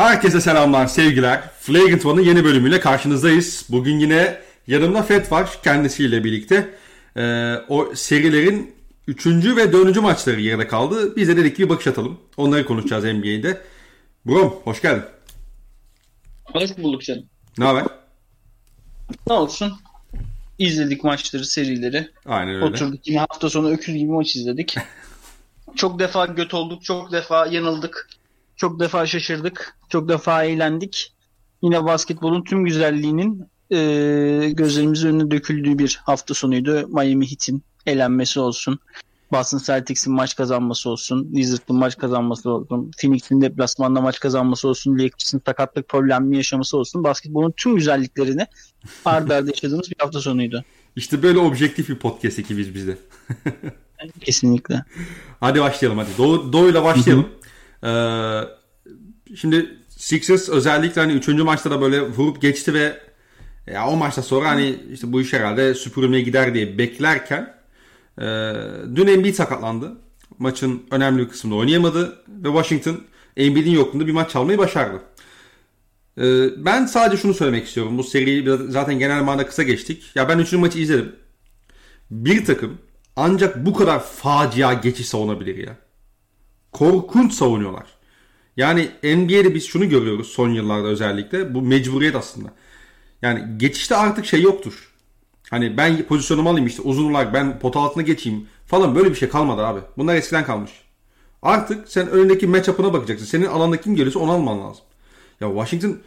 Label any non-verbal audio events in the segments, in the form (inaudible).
Herkese selamlar, sevgiler. Flagrant One'ın yeni bölümüyle karşınızdayız. Bugün yine yanımda Fed var kendisiyle birlikte. Ee, o serilerin 3. ve 4. maçları geride kaldı. Biz de dedik ki bir bakış atalım. Onları konuşacağız NBA'de. Brom, hoş geldin. Hoş bulduk canım. Ne haber? Ne olsun? İzledik maçları, serileri. Aynen öyle. Oturduk yine hafta sonu öküz gibi maç izledik. (laughs) çok defa göt olduk, çok defa yanıldık. Çok defa şaşırdık, çok defa eğlendik. Yine basketbolun tüm güzelliğinin e, gözlerimizin önüne döküldüğü bir hafta sonuydu. Miami Heat'in elenmesi olsun. Boston Celtics'in maç kazanması olsun. Wizards'ın maç kazanması olsun. Phoenix'in deplasmanda maç kazanması olsun. Lakers'ın sakatlık problemli yaşaması olsun. Basketbolun tüm güzelliklerini arda arda yaşadığımız bir hafta sonuydu. İşte böyle objektif bir podcast ekibiz biz de. (laughs) Kesinlikle. Hadi başlayalım hadi. Doğu, Doğu'yla başlayalım. Ee, şimdi Sixers özellikle hani 3. maçta da böyle vurup geçti ve ya o maçta sonra hani işte bu iş herhalde süpürülmeye gider diye beklerken e, dün Embiid sakatlandı. Maçın önemli bir kısmında oynayamadı ve Washington Embiid'in yokluğunda bir maç çalmayı başardı. E, ben sadece şunu söylemek istiyorum. Bu seriyi zaten genel manada kısa geçtik. Ya ben 3. maçı izledim. Bir takım ancak bu kadar facia geçiş savunabilir ya. Korkunç savunuyorlar. Yani NBA'de biz şunu görüyoruz son yıllarda özellikle. Bu mecburiyet aslında. Yani geçişte artık şey yoktur. Hani ben pozisyonumu alayım işte uzun olarak ben pot altına geçeyim falan böyle bir şey kalmadı abi. Bunlar eskiden kalmış. Artık sen önündeki matchup'ına bakacaksın. Senin alanda kim gelirse onu alman lazım. Ya Washington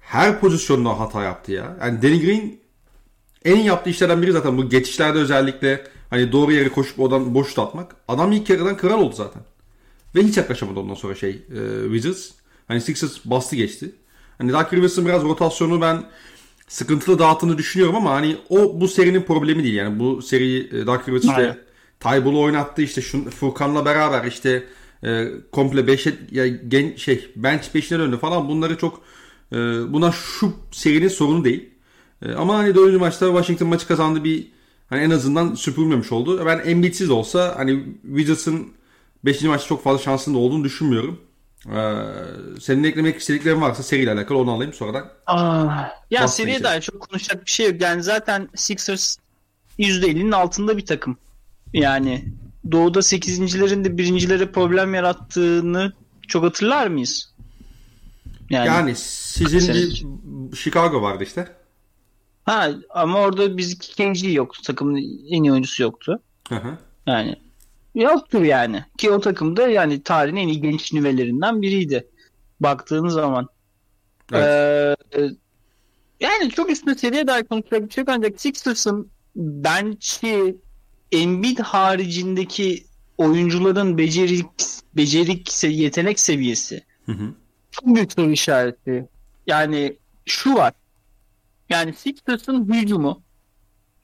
her pozisyonda hata yaptı ya. Yani Danny Green en yaptığı işlerden biri zaten bu geçişlerde özellikle hani doğru yere koşup oradan boş atmak. Adam ilk yarıdan kral oldu zaten. Ve hiç yaklaşamadı ondan sonra şey e, Wizards. Hani Sixers bastı geçti. Hani Dark Rivers'ın biraz rotasyonu ben sıkıntılı dağıttığını düşünüyorum ama hani o bu serinin problemi değil. Yani bu seriyi e, Dark Rivers işte Tybull'u oynattı işte şu, Furkan'la beraber işte e, komple 5'e ya gen şey bench 5'ine döndü falan bunları çok e, buna şu serinin sorunu değil. E, ama hani 4. maçta Washington maçı kazandı bir hani en azından süpürmemiş oldu. Ben Embiid'siz olsa hani Wizards'ın 5. maçta çok fazla şansının da olduğunu düşünmüyorum. Ee, senin eklemek istediklerin varsa seriyle alakalı onu alayım sonradan. Aa, ya seriye dair çok konuşacak bir şey yok. Yani zaten Sixers %50'nin altında bir takım. Yani Doğu'da 8.lerin de birincilere problem yarattığını çok hatırlar mıyız? Yani, yani sizin bir Chicago vardı işte. Ha ama orada biz KG yoktu. Takımın en iyi oyuncusu yoktu. Hı hı. Yani yoktur yani. Ki o takımda yani tarihin en iyi genç nüvelerinden biriydi. Baktığınız zaman. Evet. Ee, yani çok üstüne seriye dair konuşacak bir şey yok ancak Sixers'ın bench'i Embiid haricindeki oyuncuların becerik becerik yetenek seviyesi hı hı. çok büyük soru işareti. Yani şu var. Yani Sixers'ın hücumu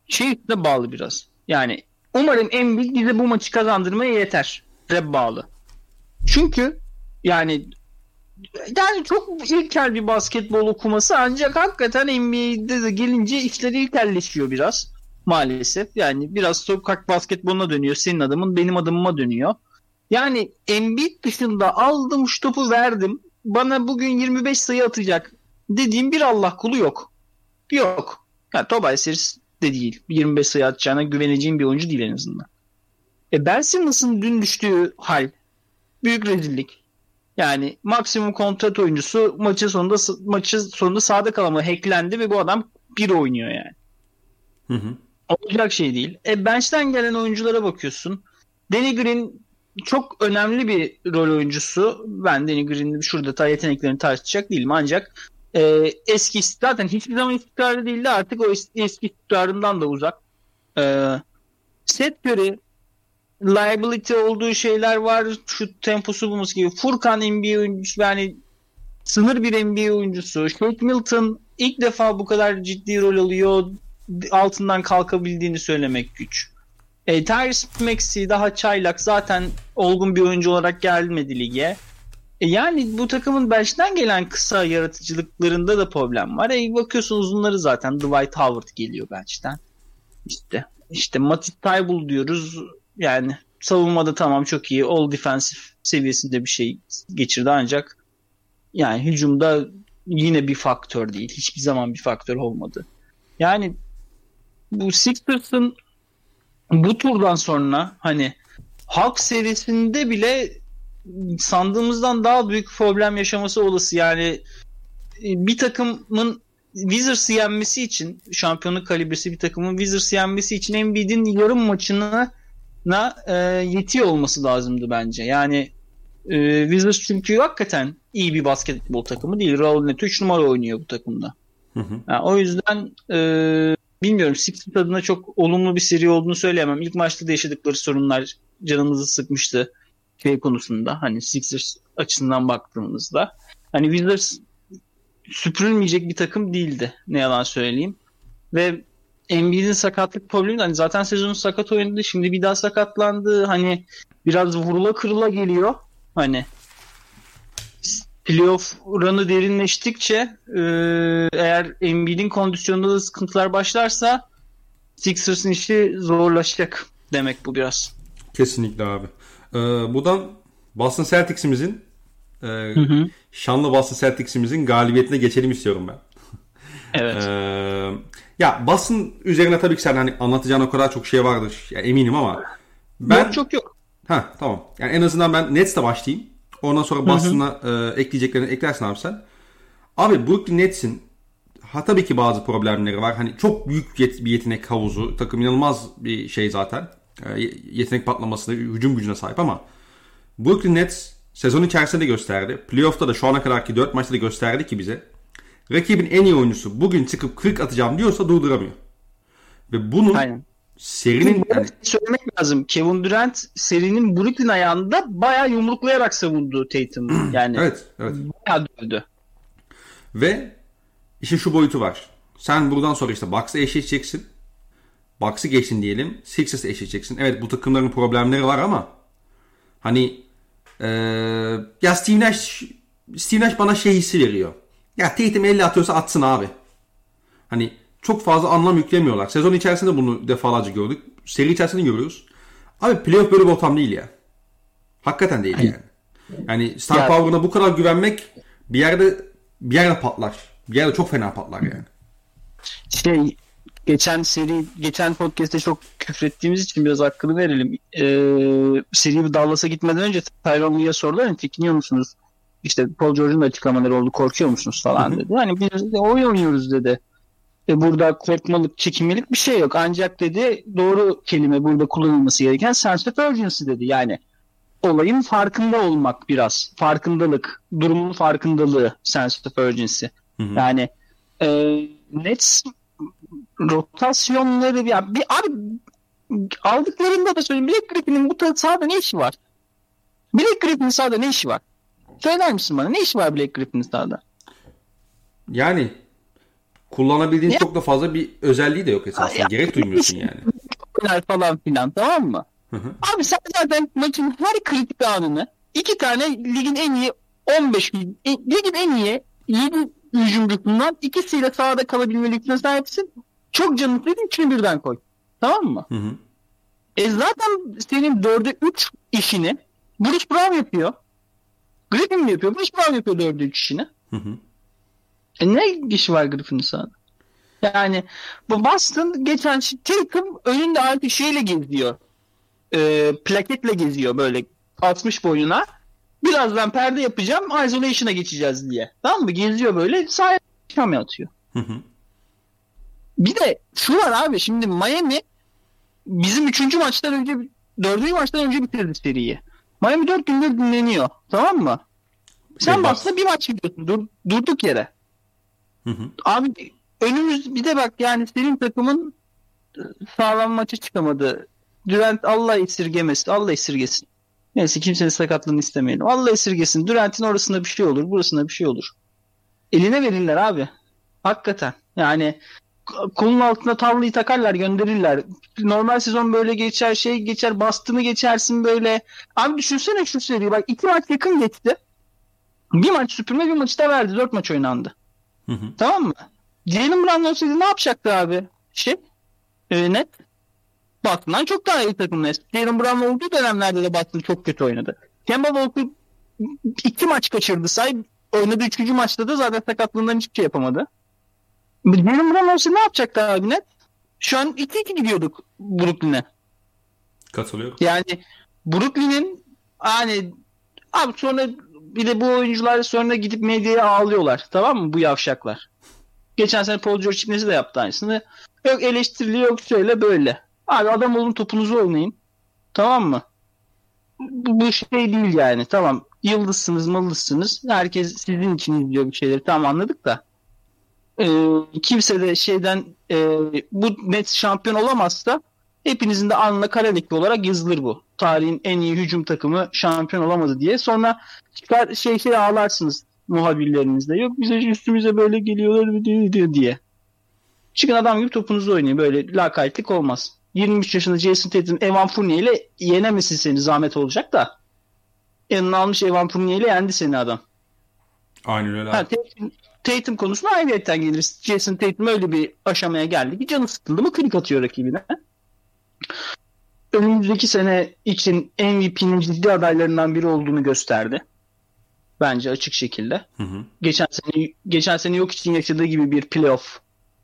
şey üstüne bağlı biraz. Yani umarım Embiid bize bu maçı kazandırmaya yeter. Reb bağlı. Çünkü yani yani çok ilkel bir basketbol okuması ancak hakikaten NBA'de de gelince işleri ilkelleşiyor biraz maalesef. Yani biraz sokak basketboluna dönüyor. Senin adımın benim adımıma dönüyor. Yani Embiid dışında aldım şu topu verdim. Bana bugün 25 sayı atacak dediğim bir Allah kulu yok. Yok. Yani Tobias de değil. 25 sayı atacağına güveneceğim bir oyuncu değil en azından. E Ben Simmons'ın dün düştüğü hal büyük rezillik. Yani maksimum kontrat oyuncusu maçı sonunda maçı sonunda sahada kalama hacklendi ve bu adam bir oynuyor yani. Hı hı. Olacak şey değil. E bench'ten gelen oyunculara bakıyorsun. Danny Green çok önemli bir rol oyuncusu. Ben Danny Green'in şurada yeteneklerini tartışacak değilim ancak e, eski zaten hiçbir zaman istikrarlı değildi artık o eski istikrarından da uzak. E, Seth Curry liability olduğu şeyler var. Şu temposu bulması gibi. Furkan NBA oyuncusu yani sınır bir NBA oyuncusu. Shake Milton ilk defa bu kadar ciddi rol alıyor. Altından kalkabildiğini söylemek güç. E, Tyrese Maxey daha çaylak zaten olgun bir oyuncu olarak gelmedi lige. E, yani bu takımın bench'ten gelen kısa yaratıcılıklarında da problem var. E, bakıyorsun uzunları zaten Dwight Howard geliyor bench'ten. İşte işte Matisse Tybul diyoruz. Yani savunmada tamam çok iyi. All defensive seviyesinde bir şey geçirdi ancak Yani hücumda yine bir faktör değil. Hiçbir zaman bir faktör olmadı. Yani bu Sixers'ın bu turdan sonra hani Halk serisinde bile sandığımızdan daha büyük problem yaşaması olası. Yani e, bir takımın Wizards'ı yenmesi için şampiyonluk kalibresi bir takımın Wizards'ı yenmesi için Embiid'in yarım maçına na, e, yetiyor olması lazımdı bence. Yani e, Wizards çünkü hakikaten iyi bir basketbol takımı değil. Raul Neto 3 numara oynuyor bu takımda. Hı hı. Yani o yüzden e, bilmiyorum Sixers adına çok olumlu bir seri olduğunu söyleyemem. İlk maçta da yaşadıkları sorunlar canımızı sıkmıştı şey konusunda. Hani Sixers açısından baktığımızda. Hani Wizards süpürülmeyecek bir takım değildi. Ne yalan söyleyeyim. Ve Embiid'in sakatlık problemi hani zaten sezonu sakat oynadı. Şimdi bir daha sakatlandı. Hani biraz vurula kırıla geliyor. Hani playoff run'ı derinleştikçe e, eğer Embiid'in kondisyonunda da sıkıntılar başlarsa Sixers'ın işi zorlaşacak demek bu biraz. Kesinlikle abi. Ee, buradan Boston Celtics'imizin e, hı hı. şanlı Boston Celtics'imizin galibiyetine geçelim istiyorum ben. Evet. ee, ya Boston üzerine tabii ki sen hani anlatacağın o kadar çok şey vardır. Yani eminim ama ben yok, çok yok. Ha tamam. Yani en azından ben Nets'te başlayayım. Ondan sonra Boston'a e, ekleyeceklerini eklersin abi sen. Abi Brooklyn Nets'in ha tabii ki bazı problemleri var. Hani çok büyük yet- bir yetenek havuzu. Takım inanılmaz bir şey zaten. E, yetenek patlamasına, hücum gücüne sahip ama Brooklyn Nets sezon içerisinde de gösterdi. Playoff'ta da şu ana kadarki 4 maçta da gösterdi ki bize. Rakibin en iyi oyuncusu bugün çıkıp 40 atacağım diyorsa durduramıyor. Ve bunun Aynen. serinin yani... söylemek lazım. Kevin Durant serinin Brooklyn ayağında bayağı yumruklayarak savundu Tatum. (clears throat) Yani evet, evet. bayağı dövdü. Ve işin şu boyutu var. Sen buradan sonra işte Bucks'la eşleşeceksin. Bucks'ı geçin diyelim. Sixers'ı eşleşeceksin. Evet bu takımların problemleri var ama hani ee, ya Steve Nash Steve Nash bana şey hissi veriyor. Ya Tatum 50 atıyorsa atsın abi. Hani çok fazla anlam yüklemiyorlar. Sezon içerisinde bunu defalarca gördük. Seri içerisinde görüyoruz. Abi playoff böyle bir ortam değil ya. Hakikaten değil yani. Yani star ya. power'ına bu kadar güvenmek bir yerde bir yerde patlar. Bir yerde çok fena patlar yani. Şey geçen seri geçen podcast'te çok küfrettiğimiz için biraz hakkını verelim. Ee, seri Dallas'a gitmeden önce Tyron Lee'ye sordular. Hani Fikniyor musunuz? İşte Paul George'un açıklamaları oldu. Korkuyor musunuz falan dedi. Hani biz de oyun oynuyoruz dedi. E burada korkmalık, çekinmelik bir şey yok. Ancak dedi doğru kelime burada kullanılması gereken sense of urgency dedi. Yani olayın farkında olmak biraz. Farkındalık. Durumun farkındalığı sense of urgency. Hı hı. Yani e, Nets rotasyonları ya bir abi aldıklarında da söyleyeyim Black Griffin'in bu sahada ne işi var? Black Griffin'in sahada ne işi var? Söyler misin bana ne işi var Black Griffin'in sahada? Yani kullanabildiğin ya. çok da fazla bir özelliği de yok esasında. Ya, Gerek duymuyorsun yani. falan filan tamam mı? Hı hı. Abi sen zaten maçın her kritik anını iki tane ligin en iyi 15 ligin en iyi 7 hücumcusundan ikisiyle sahada kalabilme lüksüne sahipsin. Çok istediğin üçünü birden koy. Tamam mı? Hı hı. E zaten senin dörde üç işini Bruce Brown yapıyor. Griffin mi yapıyor? Bruce Brown yapıyor dörde üç işini. Hı hı. E ne işi var Griffin'in sahada? Yani bu Boston geçen Tatum önünde artık şeyle geziyor. E, plaketle geziyor böyle 60 boyuna. Birazdan perde yapacağım. Isolation'a geçeceğiz diye. Tamam mı? Geziyor böyle. Sahaya atıyor. Hı hı. Bir de şu var abi. Şimdi Miami bizim üçüncü maçtan önce dördüncü maçtan önce bitirdi seriyi. Miami dört gündür dinleniyor. Tamam mı? Sen bastı bir maç gidiyorsun. Dur, durduk yere. Hı hı. Abi önümüz bir de bak yani senin takımın sağlam maçı çıkamadı. Durant Allah esirgemesin. Allah esirgesin. Neyse kimsenin sakatlığını istemeyelim. Allah esirgesin. Durant'in orasında bir şey olur. Burasında bir şey olur. Eline verirler abi. Hakikaten. Yani kolun altına tavlayı takarlar gönderirler. Normal sezon böyle geçer şey geçer bastı mı geçersin böyle. Abi düşünsene şu seriyi bak iki maç yakın geçti. Bir maç süpürme bir maçı da verdi. Dört maç oynandı. Hı hı. Tamam mı? Jalen Brown olsaydı ne yapacaktı abi? Şey e, net. Boston'dan çok daha iyi takım Nets. Jalen Brown olduğu dönemlerde de Boston çok kötü oynadı. Kemba Walker iki maç kaçırdı say. oynadığı üçüncü maçta da zaten sakatlığından hiçbir şey yapamadı. Jalen Brown olsa ne yapacaktı abi net? Şu an 2-2 gidiyorduk Brooklyn'e. Katılıyorum. Yani Brooklyn'in hani abi sonra bir de bu oyuncular sonra gidip medyaya ağlıyorlar. Tamam mı bu yavşaklar? Geçen sene Paul George İbnesi de yaptı aynısını. Yok eleştirili yok şöyle böyle. Abi adam olun topunuzu oynayın. Tamam mı? Bu, bu şey değil yani. Tamam yıldızsınız mıldızsınız. Herkes sizin için izliyor bir şeyleri. Tamam anladık da. Ee, kimse de şeyden e, bu net şampiyon olamazsa hepinizin de alnına kara leke olarak yazılır bu. Tarihin en iyi hücum takımı şampiyon olamadı diye. Sonra çıkar şey şey ağlarsınız muhabirlerinizle. Yok bize üstümüze böyle geliyorlar diye. Çıkın adam gibi topunuzu oynayın. Böyle lakaytlık olmaz. 23 yaşında Jason Tatum Evan Fournier ile yenemesin seni zahmet olacak da. Yanına almış Evan Fournier ile yendi seni adam. Aynen öyle. Ha. Tatum, Tatum konusuna ayrıyetten geliriz. Jason Tatum öyle bir aşamaya geldi ki canı sıkıldı mı klik atıyor rakibine. Önümüzdeki sene için MVP'nin ciddi adaylarından biri olduğunu gösterdi. Bence açık şekilde. Hı hı. Geçen sene geçen sene yok için yaşadığı gibi bir playoff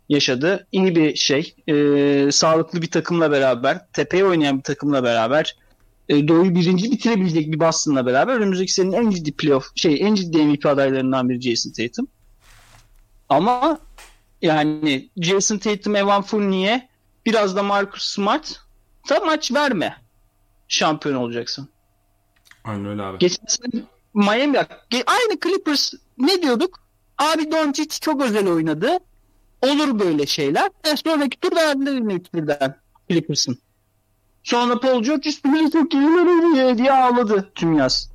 yaşadı. İyi bir şey. Ee, sağlıklı bir takımla beraber, tepeye oynayan bir takımla beraber e, Doğu'yu birinci bitirebilecek bir Boston'la beraber önümüzdeki senenin en ciddi playoff, şey en ciddi MVP adaylarından biri Jason Tatum. Ama yani Jason Tatum, Evan Fournier biraz da Marcus Smart da maç verme. Şampiyon olacaksın. Aynen öyle abi. Geçen sene Miami aynı Clippers ne diyorduk? Abi Doncic çok özel oynadı. Olur böyle şeyler. E sonraki tur verdiler üç birden Clippers'ın. Sonra Paul George üstüne çok iyi diye ağladı tüm yaz.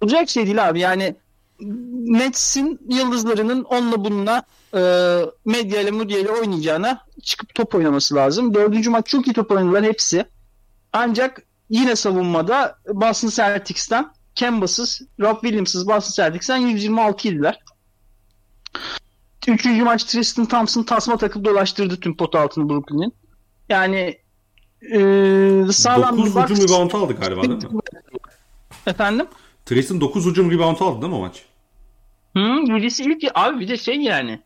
Olacak şey değil abi yani Nets'in yıldızlarının onunla bununla e, medya ile medya ile oynayacağına çıkıp top oynaması lazım. Dördüncü maç çok iyi top oynadılar hepsi. Ancak yine savunmada Boston Celtics'ten Kemba'sız, Rob Williams'ız Boston Celtics'ten 126 yediler. Üçüncü maç Tristan Thompson tasma takıp dolaştırdı tüm pot altını Brooklyn'in. Yani e, sağlam 9 bir box- hücum rebound aldı galiba değil mi? Efendim? Tristan 9 hücum rebound aldı değil mi o maç? Hı, birisi ilk abi bir de şey yani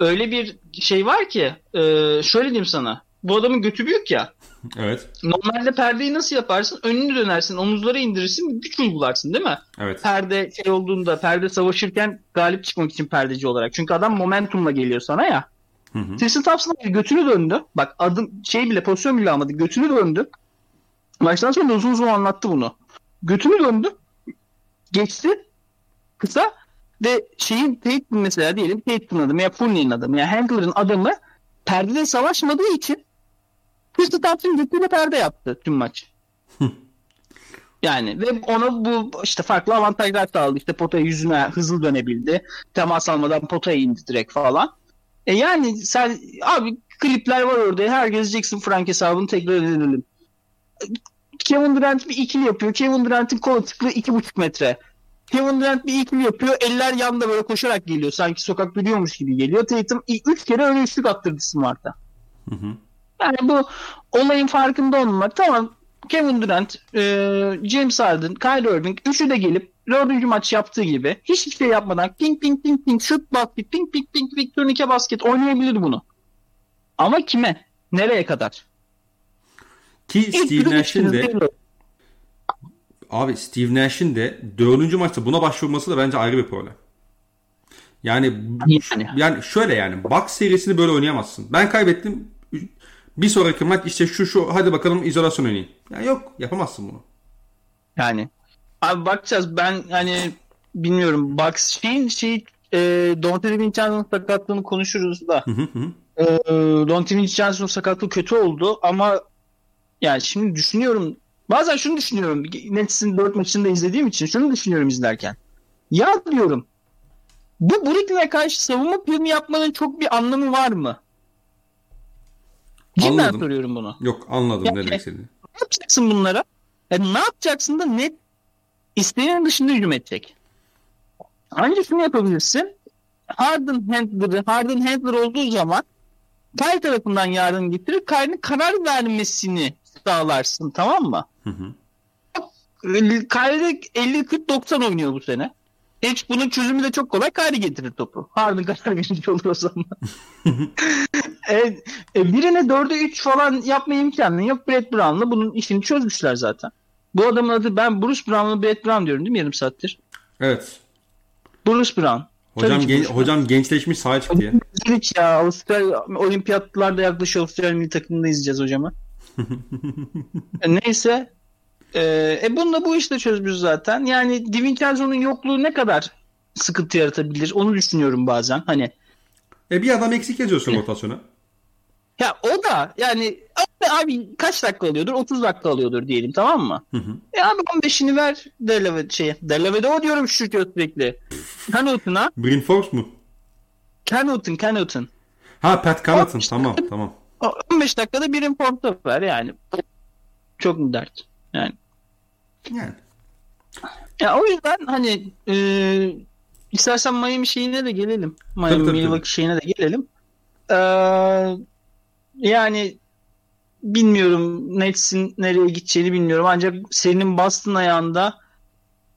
öyle bir şey var ki e, şöyle diyeyim sana bu adamın götü büyük ya (laughs) Evet. normalde perdeyi nasıl yaparsın önünü dönersin omuzları indirirsin güç uygularsın değil mi? Evet. Perde şey olduğunda perde savaşırken galip çıkmak için perdeci olarak çünkü adam momentumla geliyor sana ya. Hı hı. Tristan Thompson götünü döndü bak adım şey bile pozisyon bile almadı götünü döndü. Maçtan sonra uzun uzun anlattı bunu. Götünü döndü geçti kısa ve şeyin Tatum mesela diyelim Tatum'un adamı ya Fournier'in adamı ya Handler'ın adamı perdede savaşmadığı için Tristan Thompson götüyle perde yaptı tüm maç. (laughs) yani ve ona bu işte farklı avantajlar sağladı. İşte potaya yüzüne hızlı dönebildi. Temas almadan potaya indi direkt falan. E yani sen abi klipler var orada. Herkes Jackson Frank hesabını tekrar edelim. Kevin Durant bir ikili yapıyor. Kevin Durant'in kol tıklı iki buçuk metre. Kevin Durant bir ikili yapıyor. Eller yanda böyle koşarak geliyor. Sanki sokak dönüyormuş gibi geliyor. Tatum ilk üç kere öyle üçlük attırdı Smart'a. Hı hı. Yani bu olayın farkında olmak. Tamam Kevin Durant, e, James Harden, Kyrie Irving üçü de gelip dördüncü maç yaptığı gibi hiçbir şey yapmadan ping ping ping ping şut basket ping ping ping ping turnike basket oynayabilir bunu. Ama kime? Nereye kadar? Ki İlk Steve Nash'in de abi Steve Nash'in de dördüncü maçta buna başvurması da bence ayrı bir problem. Yani Yani. yani şöyle yani Bucks serisini böyle oynayamazsın. Ben kaybettim. Bir sonraki maç işte şu şu hadi bakalım izolasyon oynayın. Ya yok yapamazsın bunu. Yani. Abi bakacağız. Ben hani bilmiyorum. Bucks şeyin şey e, Donovan Vincenzo'nun sakatlığını konuşuruz da. Hı hı hı. e, Donovan Vincenzo'nun sakatlığı kötü oldu ama yani şimdi düşünüyorum. Bazen şunu düşünüyorum. Nets'in 4 maçını da izlediğim için şunu düşünüyorum izlerken. Ya diyorum bu Brooklyn'e karşı savunma planı yapmanın çok bir anlamı var mı? Cidden soruyorum bunu. Yok anladım Yani- ne demek istediğini. Ne yapacaksın bunlara? Yani ne yapacaksın da net isteğinin dışında hücum edecek. Ancak şunu yapabilirsin. Harden Handler'ı Harden Handler olduğu zaman Kyle tarafından yardım getirip Kyle'nin karar vermesini sağlarsın tamam mı? Hı hı. Kyle'de 50-40-90 oynuyor bu sene. Hiç bunun çözümü de çok kolay. Kari getirir topu. Harden karar (laughs) verici olur o zaman. (laughs) e, e, birine 4'e 3 falan yapma imkanı yok. Brett Brown'la bunun işini çözmüşler zaten. Bu adamın adı ben Bruce Brown'la Brett Brown diyorum değil mi yarım saattir? Evet. Bruce Brown. Hocam, gen- hocam gençleşmiş sahaya çıktı ya. Hiç ya Avustralya olimpiyatlarda yaklaşıyor Avustralya milli takımında izleyeceğiz hocamı. (laughs) e, neyse. E, e bununla bu işte çözmüş zaten. Yani Divincenzo'nun yokluğu ne kadar sıkıntı yaratabilir onu düşünüyorum bazen. Hani E bir adam eksik yazıyorsun rotasyona. ya o da yani abi, kaç dakika alıyordur? 30 dakika alıyordur diyelim tamam mı? Hı hı. E abi 15'ini ver Delave şeye. Delave'de o diyorum şükür sürekli. Canut'una. Bryn Forbes mu? Canut'un Canut'un. Ha Pat Connaughton tamam (laughs) tamam. O 15 dakikada bir inform ver yani. Çok mu dert? Yani. Yani. Ya o yüzden hani e, istersen Miami şeyine de gelelim. Miami Tabii, tabii, Milwaukee şeyine de gelelim. Ee, yani bilmiyorum Nets'in nereye gideceğini bilmiyorum. Ancak serinin Boston ayağında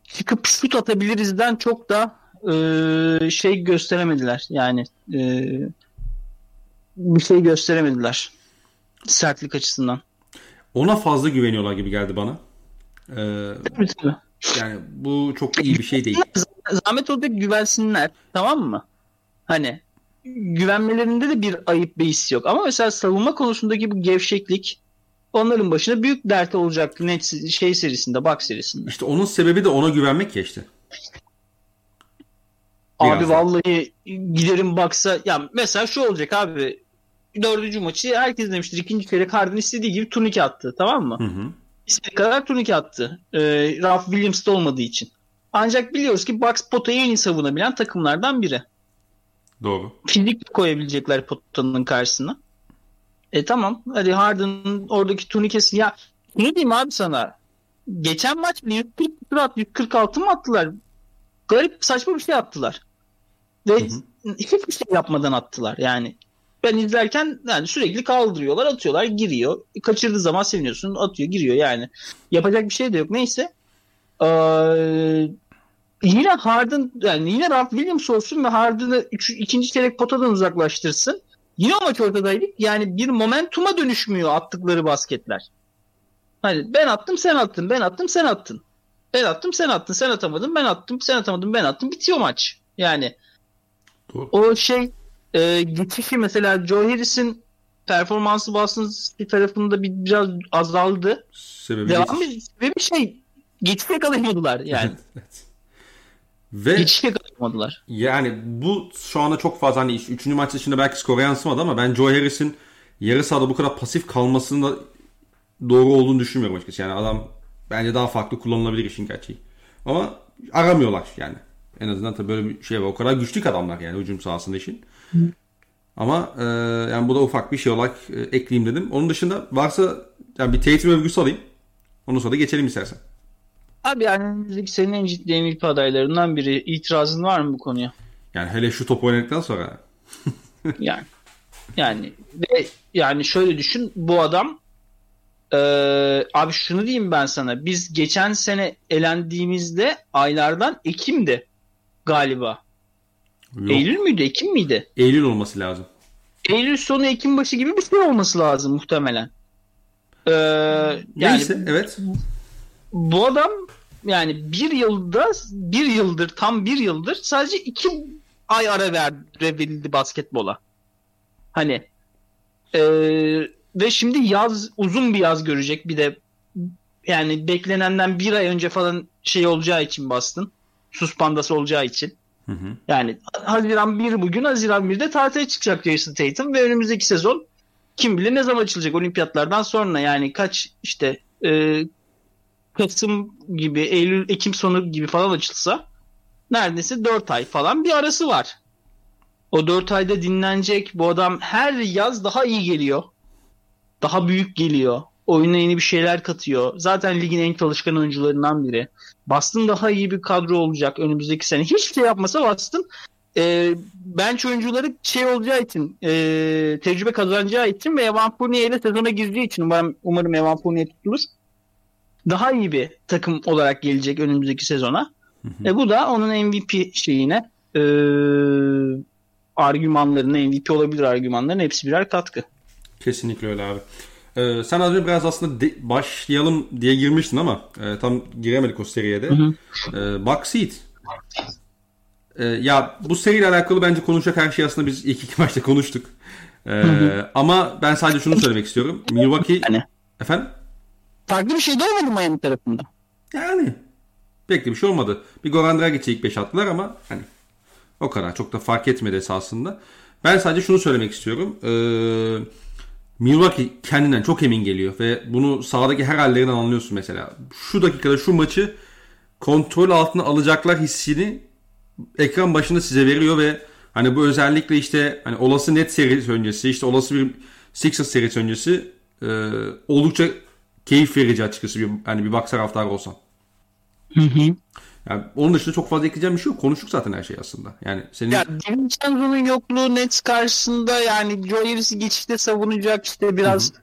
çıkıp şut atabilirizden çok da e, şey gösteremediler. Yani e, bir şey gösteremediler. Sertlik açısından. Ona fazla güveniyorlar gibi geldi bana. Ee, yani bu çok iyi bir şey değil. Zahmet olacak güvensinler. Tamam mı? Hani güvenmelerinde de bir ayıp beis yok. Ama mesela savunma konusundaki bu gevşeklik onların başına büyük dert olacaktı net şey serisinde, bak serisinde. İşte onun sebebi de ona güvenmek ya işte. Abi Biraz da. vallahi giderim baksa ya mesela şu olacak abi dördüncü maçı herkes demiştir ikinci çeyrek Harden istediği gibi turnike attı tamam mı? Hı hı. İstediği kadar turnike attı. Ee, Ralph Williams'da olmadığı için. Ancak biliyoruz ki Bucks potayı en iyi savunabilen takımlardan biri. Doğru. Fizik koyabilecekler potanın karşısına. E tamam. Hadi Harden'ın oradaki turnikesi. Ya ne diyeyim abi sana? Geçen maç bile 140 küsur at, 146 mı attılar? Garip saçma bir şey attılar. Ve hiçbir şey yapmadan attılar yani. Ben izlerken yani sürekli kaldırıyorlar, atıyorlar, giriyor. Kaçırdığı zaman seviniyorsun, atıyor, giriyor yani. Yapacak bir şey de yok. Neyse. Ee, yine Harden yani yine Ralph Williams olsun ve Harden'ı ikinci çeyrek potadan uzaklaştırsın. Yine o maç ortadaydık. Yani bir momentuma dönüşmüyor attıkları basketler. Hani ben attım sen attın, ben attım sen attın. Ben attım sen attın, sen atamadın, ben attım, sen atamadın, ben attım. Bitiyor maç. Yani Doğru. o şey e, geçişi mesela Joe Harris'in performansı Boston tarafında bir, biraz azaldı. Sebebi Devamı geçiş. bir şey geçiş yakalayamadılar (laughs) yani. Evet. Ve geçiş yakalayamadılar. yani bu şu anda çok fazla hani 3. maç dışında belki skora yansımadı ama ben Joe Harris'in yarı sahada bu kadar pasif kalmasının da doğru olduğunu düşünmüyorum açıkçası. Yani adam bence daha farklı kullanılabilir işin gerçeği. Ama aramıyorlar yani. En azından tabii böyle bir şey var. O kadar güçlü ki adamlar yani hücum sahasında Ama e, yani bu da ufak bir şey olarak e, ekleyeyim dedim. Onun dışında varsa yani bir Tatum övgüsü alayım. Ondan sonra da geçelim istersen. Abi yani senin en ciddi MVP adaylarından biri. İtirazın var mı bu konuya? Yani hele şu top oynadıktan sonra. (laughs) Yani yani ve yani şöyle düşün bu adam e, abi şunu diyeyim ben sana biz geçen sene elendiğimizde aylardan Ekim'di galiba. Yok. Eylül müydü? Ekim miydi? Eylül olması lazım. Eylül sonu Ekim başı gibi bir şey olması lazım muhtemelen. Ee, yani Neyse evet. bu adam yani bir yılda bir yıldır tam bir yıldır sadece iki ay ara ver, verildi basketbola. Hani ee, ve şimdi yaz uzun bir yaz görecek bir de yani beklenenden bir ay önce falan şey olacağı için bastın. Suspandası olacağı için. Hı hı. Yani Haziran 1 bugün Haziran 1'de tatile çıkacak Jason Tatum ve önümüzdeki sezon kim bilir ne zaman açılacak olimpiyatlardan sonra yani kaç işte e, Kasım gibi Eylül Ekim sonu gibi falan açılsa neredeyse 4 ay falan bir arası var. O 4 ayda dinlenecek bu adam her yaz daha iyi geliyor. Daha büyük geliyor. Oyuna yeni bir şeyler katıyor. Zaten ligin en çalışkan oyuncularından biri. Boston daha iyi bir kadro olacak önümüzdeki sene. Hiçbir şey yapmasa Boston e, bench oyuncuları şey olacağı için e, tecrübe kazanacağı için ve Evan Fournier ile sezona girdiği için umarım, umarım Evan Fournier tutulur. Daha iyi bir takım olarak gelecek önümüzdeki sezona. E bu da onun MVP şeyine e, argümanlarına MVP olabilir argümanların hepsi birer katkı. Kesinlikle öyle abi. Ee, sen az önce biraz aslında de- başlayalım diye girmiştin ama e, tam giremedik o seriye de. Ee, Backseat. Ee, ya bu seriyle alakalı bence konuşacak her şey aslında biz ilk iki maçta konuştuk. Ee, ama ben sadece şunu söylemek istiyorum. (laughs) Milwaukee... Yani. Efendim? Farklı bir şey de olmadı Miami tarafında. Yani pek de bir şey olmadı. Bir Goran Dragic'e ilk 5 attılar ama hani o kadar çok da fark etmedi esasında. Ben sadece şunu söylemek istiyorum. Ee, Milwaukee kendinden çok emin geliyor ve bunu sahadaki her hallerinden anlıyorsun mesela. Şu dakikada şu maçı kontrol altına alacaklar hissini ekran başında size veriyor ve hani bu özellikle işte hani olası net serisi öncesi işte olası bir Sixers serisi öncesi e, oldukça keyif verici açıkçası bir hani bir box taraftarı olsam. Hı hı. Yani onun dışında çok fazla ekleyeceğim bir şey yok. Konuştuk zaten her şey aslında. Yani senin Ya DiVincenzo'nun yokluğu Nets karşısında yani Joe Harris'i geçişte savunacak işte biraz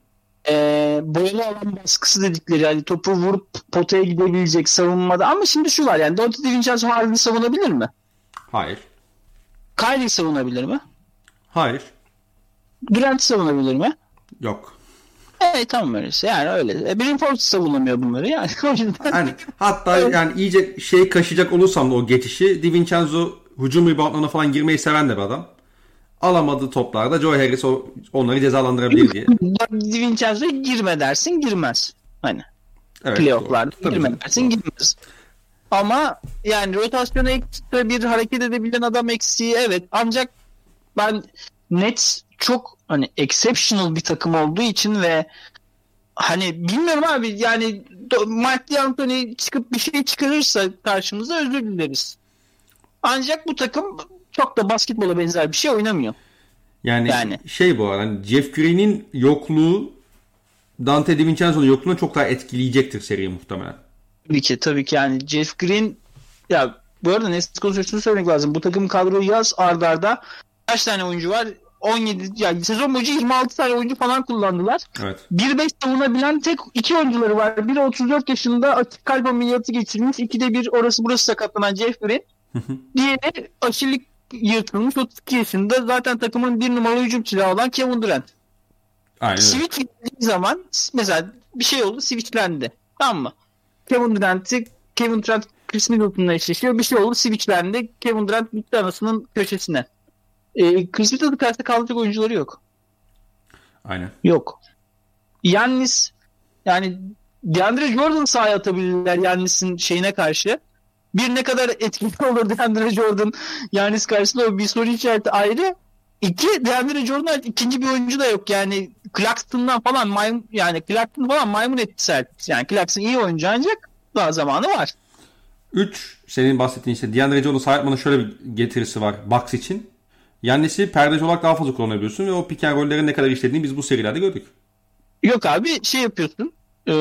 eee boyalı alan baskısı dedikleri yani topu vurup potaya gidebilecek savunmada ama şimdi şu var yani Dante DiVincenzo Harden'ı savunabilir mi? hayır. Kyrie savunabilir mi? Hayır. Durant savunabilir mi? Yok. Evet tamam öyleyse yani öyle. E, Brim Forbes savunamıyor bunları yani (laughs) o yüzden. Hani hatta yani iyice şey kaşıyacak olursam da o geçişi DiVincenzo hücum reboundlarına falan girmeyi seven de bir adam. Alamadığı toplarda Joe Harris onları cezalandırabilir diye. DiVincenzo'ya girme dersin girmez. Hani Evet. playoff'larda girme dersin doğru. girmez. Ama yani rotasyona ekstra bir hareket edebilen adam eksiği evet. Ancak ben Nets çok hani exceptional bir takım olduğu için ve hani bilmiyorum abi yani Mark D'Antoni çıkıp bir şey çıkarırsa karşımıza özür dileriz. Ancak bu takım çok da basketbola benzer bir şey oynamıyor. Yani, Yani. şey bu arada hani Jeff Green'in yokluğu Dante DiVincenzo'nun yokluğuna çok daha etkileyecektir seriyi muhtemelen. Tabii ki tabii ki yani Jeff Green ya bu arada Nets konusunda şunu söylemek lazım. Bu takım kadroyu yaz ardarda arda kaç tane oyuncu var? 17 yani sezon boyunca 26 tane oyuncu falan kullandılar. Evet. 1-5 savunabilen tek iki oyuncuları var. Biri 34 yaşında açık kalp ameliyatı geçirmiş. İkide bir orası burası sakatlanan Jeff Green. Diğeri aşilik yırtılmış 32 yaşında. Zaten takımın bir numaralı hücum silahı olan Kevin Durant. Aynen. Switch gittiği zaman mesela bir şey oldu switchlendi. Tamam mı? Kevin Durant'i Kevin Durant Chris Middleton'la eşleşiyor. Bir şey oldu switchlendi. Kevin Durant gitti anasının köşesine. Ee, Chris Middleton karşısında kalacak oyuncuları yok. Aynen. Yok. Yannis yani DeAndre Jordan sahaya atabilirler Yannis'in şeyine karşı. Bir ne kadar etkili (laughs) olur DeAndre Jordan Yannis karşısında o bir soru işareti ayrı. İki DeAndre Jordan ikinci bir oyuncu da yok. Yani Claxton'dan falan maymun yani Claxton falan maymun etti Celtics. Yani Claxton iyi oyuncu ancak daha zamanı var. 3 senin bahsettiğin işte DeAndre Jordan sahip şöyle bir getirisi var Bucks için. Yannis'i perdeci olarak daha fazla kullanabiliyorsun ve o pick and roll'lerin ne kadar işlediğini biz bu serilerde gördük. Yok abi şey yapıyorsun. E,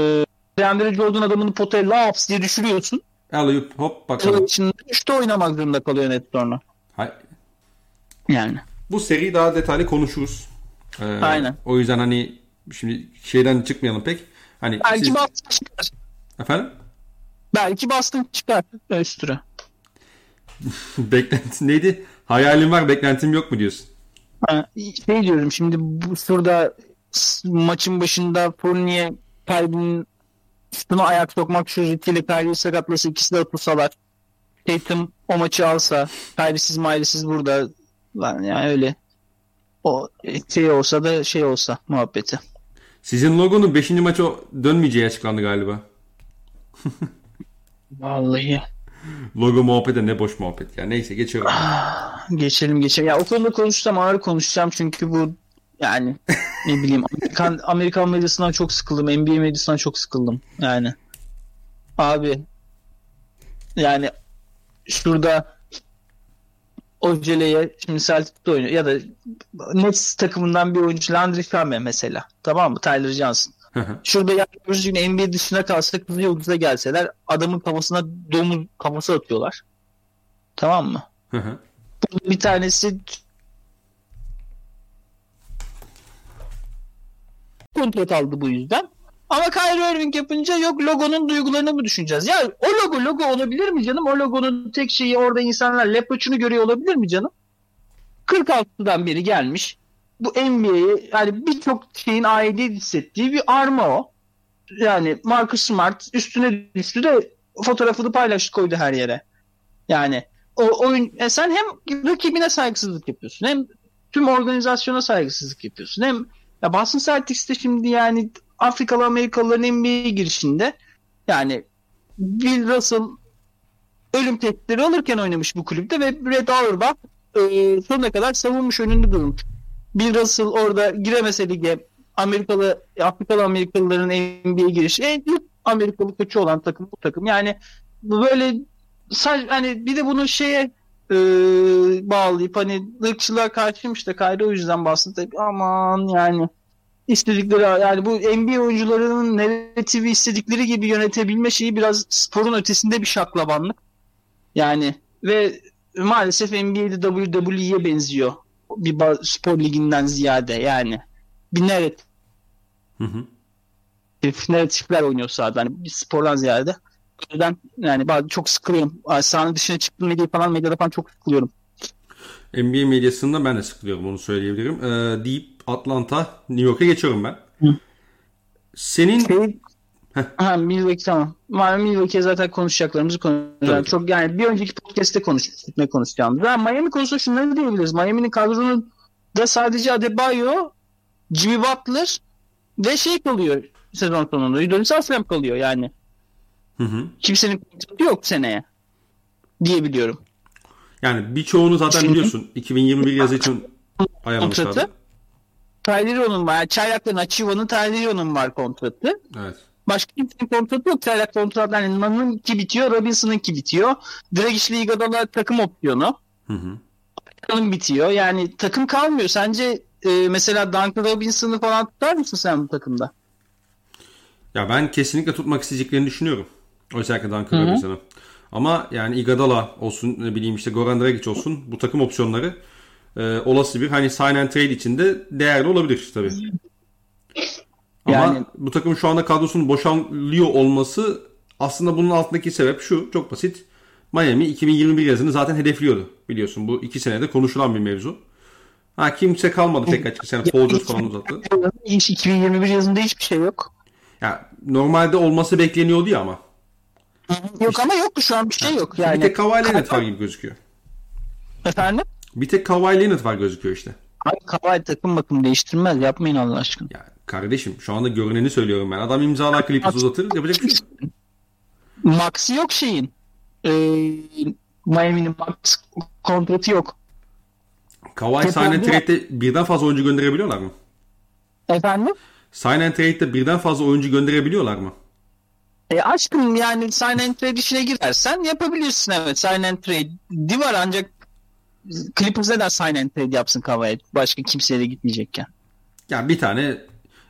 DeAndre Jordan adamını potaya laps diye düşürüyorsun. Alley hop bakalım. Onun için üçte oynamak zorunda kalıyor net sonra. Yani. Bu seriyi daha detaylı konuşuruz. Ee, Aynen. O yüzden hani şimdi şeyden çıkmayalım pek. Hani Belki siz... Boston çıkar. Efendim? Belki Boston çıkar üstüne. (laughs) Beklenti neydi? Hayalim var beklentim yok mu diyorsun? Şey diyorum şimdi bu şurada maçın başında Fournier Kyrie'nin üstüne ayak sokmak suretiyle Kyrie'yi sakatlasa ikisi de atılsalar. Tatum o maçı alsa Kyrie'siz Miley'siz burada yani öyle o şey olsa da şey olsa muhabbeti. Sizin logonun 5. maça dönmeyeceği açıklandı galiba. (laughs) Vallahi. Logo muhabbeti ne boş muhabbet ya. Neyse geçiyorum. (sighs) Geçelim geçelim. Ya o konuda konuşsam ağır konuşacağım çünkü bu yani ne bileyim (laughs) Amerikan, Amerikan medyasından çok sıkıldım. NBA medyasından çok sıkıldım. Yani abi yani şurada Ojele'ye şimdi Celtic'te oynuyor ya da Nets takımından bir oyuncu Landry Shamet mesela. Tamam mı? Tyler Johnson. (laughs) Şurada yapıyoruz gün NBA dışına kalsa Kızıl Yıldız'a gelseler adamın kafasına domuz kafası atıyorlar. Tamam mı? (laughs) Burada bir tanesi kontrat aldı bu yüzden. Ama Kyrie Irving yapınca yok logonun duygularını mı düşüneceğiz? Ya o logo logo olabilir mi canım? O logonun tek şeyi orada insanlar lepoçunu görüyor olabilir mi canım? 46'dan beri gelmiş. Bu NBA'ye yani birçok şeyin aidiyet hissettiği bir arma o. Yani Marcus Smart üstüne düştü de fotoğrafını paylaştı koydu her yere. Yani o oyun e sen hem rakibine saygısızlık yapıyorsun hem tüm organizasyona saygısızlık yapıyorsun. Hem ya Boston Celtics'te şimdi yani Afrikalı Amerikalıların NBA'ye girişinde yani Bill Russell ölüm tehditleri alırken oynamış bu kulüpte ve Red Auerbach e, sonuna kadar savunmuş önünde durmuş. Bill Russell orada giremese lige Amerikalı Afrikalı Amerikalıların NBA'ye girişi en ilk Amerikalı koçu olan takım bu takım. Yani böyle hani bir de bunu şeye e, bağlayıp hani ırkçılığa karşıymış da Kayra o yüzden bahsediyor. Aman yani istedikleri yani bu NBA oyuncularının narratifi istedikleri gibi yönetebilme şeyi biraz sporun ötesinde bir şaklabanlık. Yani ve maalesef NBA'de WWE'ye benziyor. Bir spor liginden ziyade yani. Bir narratif. Hı hı. Narratifler oynuyor sahada. Yani bir spordan ziyade. O yüzden yani bazı çok sıkılıyorum. Sahanın dışına çıktım medya falan medyada falan çok sıkılıyorum. NBA medyasında ben de sıkılıyorum onu söyleyebilirim. Ee, deyip Atlanta, New York'a geçiyorum ben. Hı. Senin şey, Ha Milwaukee tamam. Var Milwaukee'ye zaten konuşacaklarımızı konuşacağız. Çok yani bir önceki podcast'te konuştuk ne konuşacağımızı. Ha, Miami konusunda şunları diyebiliriz. Miami'nin kadronun da sadece Adebayo, Jimmy Butler ve şey kalıyor sezon sonunda. Udonis Aslem kalıyor yani. Hı hı. Kimsenin kontratı yok seneye diyebiliyorum. Yani birçoğunu zaten Şimdi, biliyorsun. 2021 yazı için ayarlamışlardı. Tyleron'un var. Çaylakların Achiva'nın Tyleron'un var kontratı. Evet. Başka kimsenin kontratı yok. Çaylak kontratı. Yani Nan'ın ki bitiyor. Robinson'ın ki bitiyor. Dragic Liga'da takım opsiyonu. Hı hı. bitiyor. Yani takım kalmıyor. Sence e, mesela Duncan Robinson'ı falan tutar mısın sen bu takımda? Ya ben kesinlikle tutmak isteyeceklerini düşünüyorum. Özellikle Duncan Robinson'ı. Ama yani Igadala olsun ne bileyim işte Goran Dragic olsun bu takım opsiyonları e, olası bir hani sign and trade içinde değerli olabilir tabii. Ama yani... bu takım şu anda kadrosunun boşalıyor olması aslında bunun altındaki sebep şu çok basit. Miami 2021 yazını zaten hedefliyordu biliyorsun. Bu iki senede konuşulan bir mevzu. Ha kimse kalmadı tek açık sene. Paul George falan uzattı. Hiç 2021 yazında hiçbir şey yok. Ya normalde olması bekleniyordu ya ama. Yok işte, ama yok şu an bir şey yok. Yani. Bir tek Kawhi Leonard var gibi gözüküyor. Efendim? Bir tek Kawhi Leonard var gözüküyor işte. Hayır Kawhi takım bakım değiştirmez. Yapmayın Allah aşkına. Ya kardeşim şu anda görüneni söylüyorum ben. Adam imzalar klipi uzatır yapacak bir şey yok. Max'i yok şeyin. Ee, Miami'nin Max kontratı yok. Kawhi sign and trade'de birden fazla oyuncu gönderebiliyorlar mı? Efendim? Sign and trade'de birden fazla oyuncu gönderebiliyorlar mı? E aşkım yani sign and trade işine girersen yapabilirsin evet. Sign and trade var ancak Clippers neden sign and trade yapsın Kawhi başka kimseye de gitmeyecekken. Yani bir tane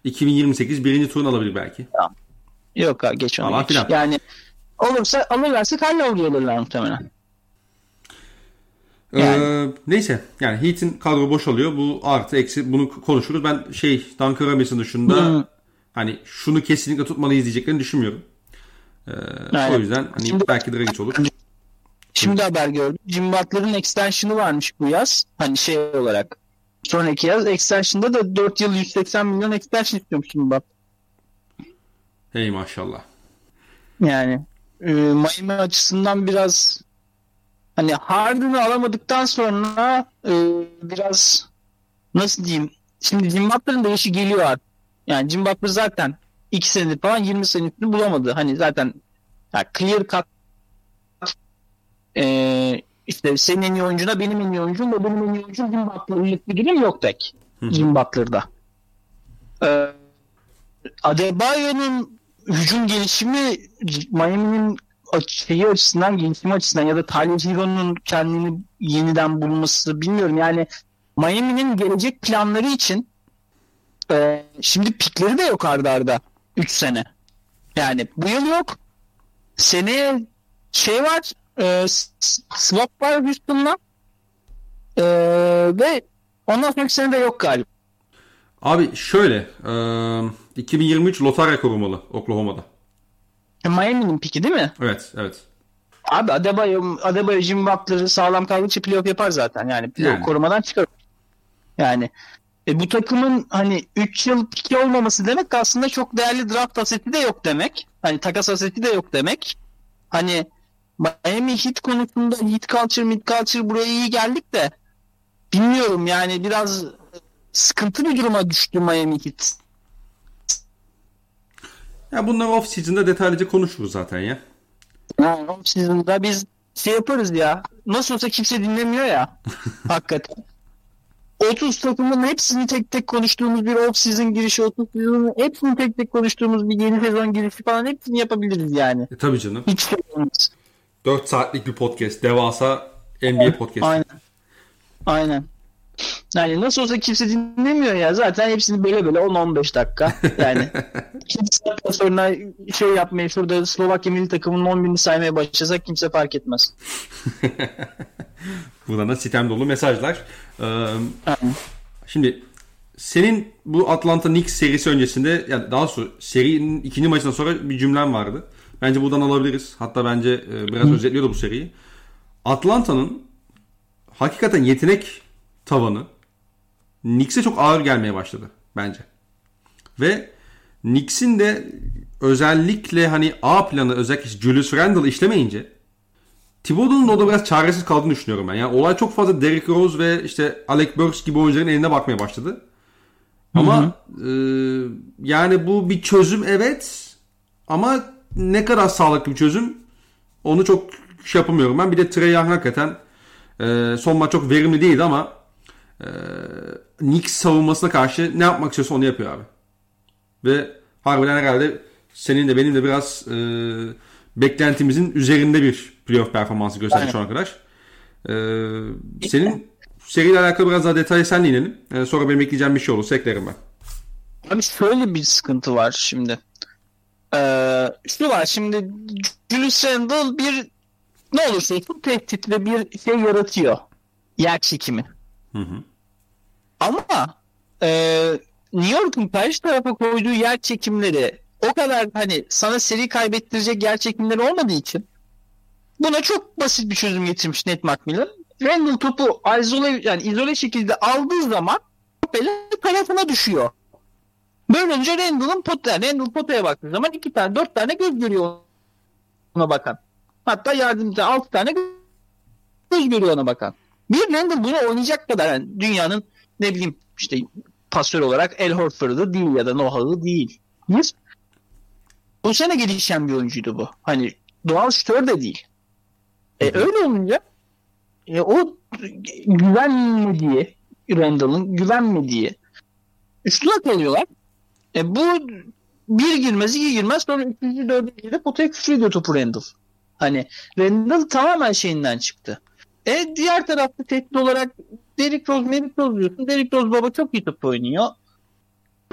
2028 birinci turun alabilir belki. Tamam. Yok abi geç onu. Geç. Yani olursa alırlarsa Kyle alırlar muhtemelen. Ee, yani. Ee, neyse yani Heat'in kadro boşalıyor. Bu artı eksi bunu konuşuruz. Ben şey Duncan Robinson dışında hmm. hani şunu kesinlikle tutmalıyız diyeceklerini düşünmüyorum. Ee, o yüzden hani şimdi, belki Dragic olur. Şimdi haber gördüm. Jim Butler'ın extension'ı varmış bu yaz. Hani şey olarak sonraki yaz extension'da da 4 yıl 180 milyon extension istiyormuş Jim Butler. Hey maşallah. Yani e, Miami açısından biraz hani Harden'ı alamadıktan sonra e, biraz nasıl diyeyim şimdi Jim Butler'ın da yaşı geliyor artık. Yani Jim Butler zaten 2 senedir falan 20 senesini bulamadı. Hani zaten yani clear cut e, işte senin en iyi oyuncuna benim en iyi oyuncum ve benim en iyi oyuncum Jim Butler'lık bir durum yok tek. Jim Butler'da. E, Adebayo'nun hücum gelişimi Miami'nin şeyi açısından, gelişimi açısından ya da Tyler Hero'nun kendini yeniden bulması bilmiyorum. Yani Miami'nin gelecek planları için e, şimdi pikleri de yok arda arda. 3 sene. Yani bu yıl yok. Seneye şey var e, swap var Houston'la e, ve ondan sonraki sene de yok galiba. Abi şöyle. E, 2023 lotarya korumalı Oklahoma'da. E, Miami'nin piki değil mi? Evet, evet. Abi Adebayo, Adebayo Jimmy Butler'ı sağlam kaldıkça playoff yapar zaten. Yani playoff Yani. korumadan çıkar. Yani e, bu takımın hani 3 yıl piki olmaması demek aslında çok değerli draft aseti de yok demek. Hani takas aseti de yok demek. Hani Miami Heat konusunda Heat culture, mid culture buraya iyi geldik de bilmiyorum yani biraz sıkıntı bir duruma düştü Miami Heat. Ya bunları off season'da detaylıca konuşuruz zaten ya. Yani off season'da biz şey yaparız ya. Nasıl olsa kimse dinlemiyor ya. (laughs) hakikaten. 30 takımın hepsini tek tek konuştuğumuz bir off season girişi, 30 sezonun hepsini tek tek konuştuğumuz bir yeni sezon girişi falan hepsini yapabiliriz yani. E, tabii canım. Hiç olmaz. 4 saatlik bir podcast. Devasa NBA podcast. Aynen. Aynen. Yani nasıl olsa kimse dinlemiyor ya. Zaten hepsini böyle böyle 10-15 dakika. Yani (laughs) kimse dakika sonra şey yapmaya şurada Slovakya milli takımının 10 binini saymaya başlasak kimse fark etmez. (laughs) Buradan da sitem dolu mesajlar. Ee, Aynen. şimdi senin bu Atlanta Knicks serisi öncesinde yani daha sonra serinin ikinci maçından sonra bir cümlem vardı. Bence buradan alabiliriz. Hatta bence e, biraz özetliyordu bu seriyi. Atlanta'nın hakikaten yetenek tavanı Knicks'e çok ağır gelmeye başladı bence. Ve Knicks'in de özellikle hani A planı özellikle Julius Randle işlemeyince Thibodeau'nun da biraz çaresiz kaldığını düşünüyorum ben. Yani olay çok fazla Derrick Rose ve işte Alec Burks gibi oyuncuların eline bakmaya başladı. Ama e, yani bu bir çözüm evet ama ne kadar sağlıklı bir çözüm onu çok şey yapamıyorum ben. Bir de Trey Young hakikaten e, son maç çok verimli değildi ama e, Knicks savunmasına karşı ne yapmak istiyorsa onu yapıyor abi. Ve harbiden herhalde senin de benim de biraz e, beklentimizin üzerinde bir playoff performansı gösterdi Aynen. şu ana kadar. E, senin seriyle alakalı biraz daha detaylı senle inelim. E, sonra benim ekleyeceğim bir şey olursa eklerim ben. Abi şöyle bir sıkıntı var şimdi. Ee, şu var şimdi Julius Randle bir ne olursa olsun tehdit ve bir şey yaratıyor. Yer çekimi. Hı hı. Ama e, New York'un karşı tarafa koyduğu yer çekimleri o kadar hani sana seri kaybettirecek yer çekimleri olmadığı için buna çok basit bir çözüm getirmiş Ned McMillan. Randall topu izole, yani izole şekilde aldığı zaman böyle tarafına düşüyor. Böyle olunca Randall'ın potaya, Randall potaya baktığı zaman iki tane, dört tane göz görüyor ona bakan. Hatta yardımcı altı tane göz görüyor ona bakan. Bir Randall bunu oynayacak kadar yani dünyanın ne bileyim işte pasör olarak El Horford'u değil ya da Noah'ı değil. Bir, bu sene gelişen bir oyuncuydu bu. Hani doğal şütör de değil. E, öyle olunca e, o güvenmediği Randall'ın güvenmediği üstüne kalıyorlar. E, bu bir girmez iki girmez sonra üçüncü dördüncü de potaya küçülüyor topu Randall. Hani Randall tamamen şeyinden çıktı. E diğer tarafta tehdit olarak Derrick Rose, Derrick Rose diyorsun. Derrick Rose baba çok iyi top oynuyor.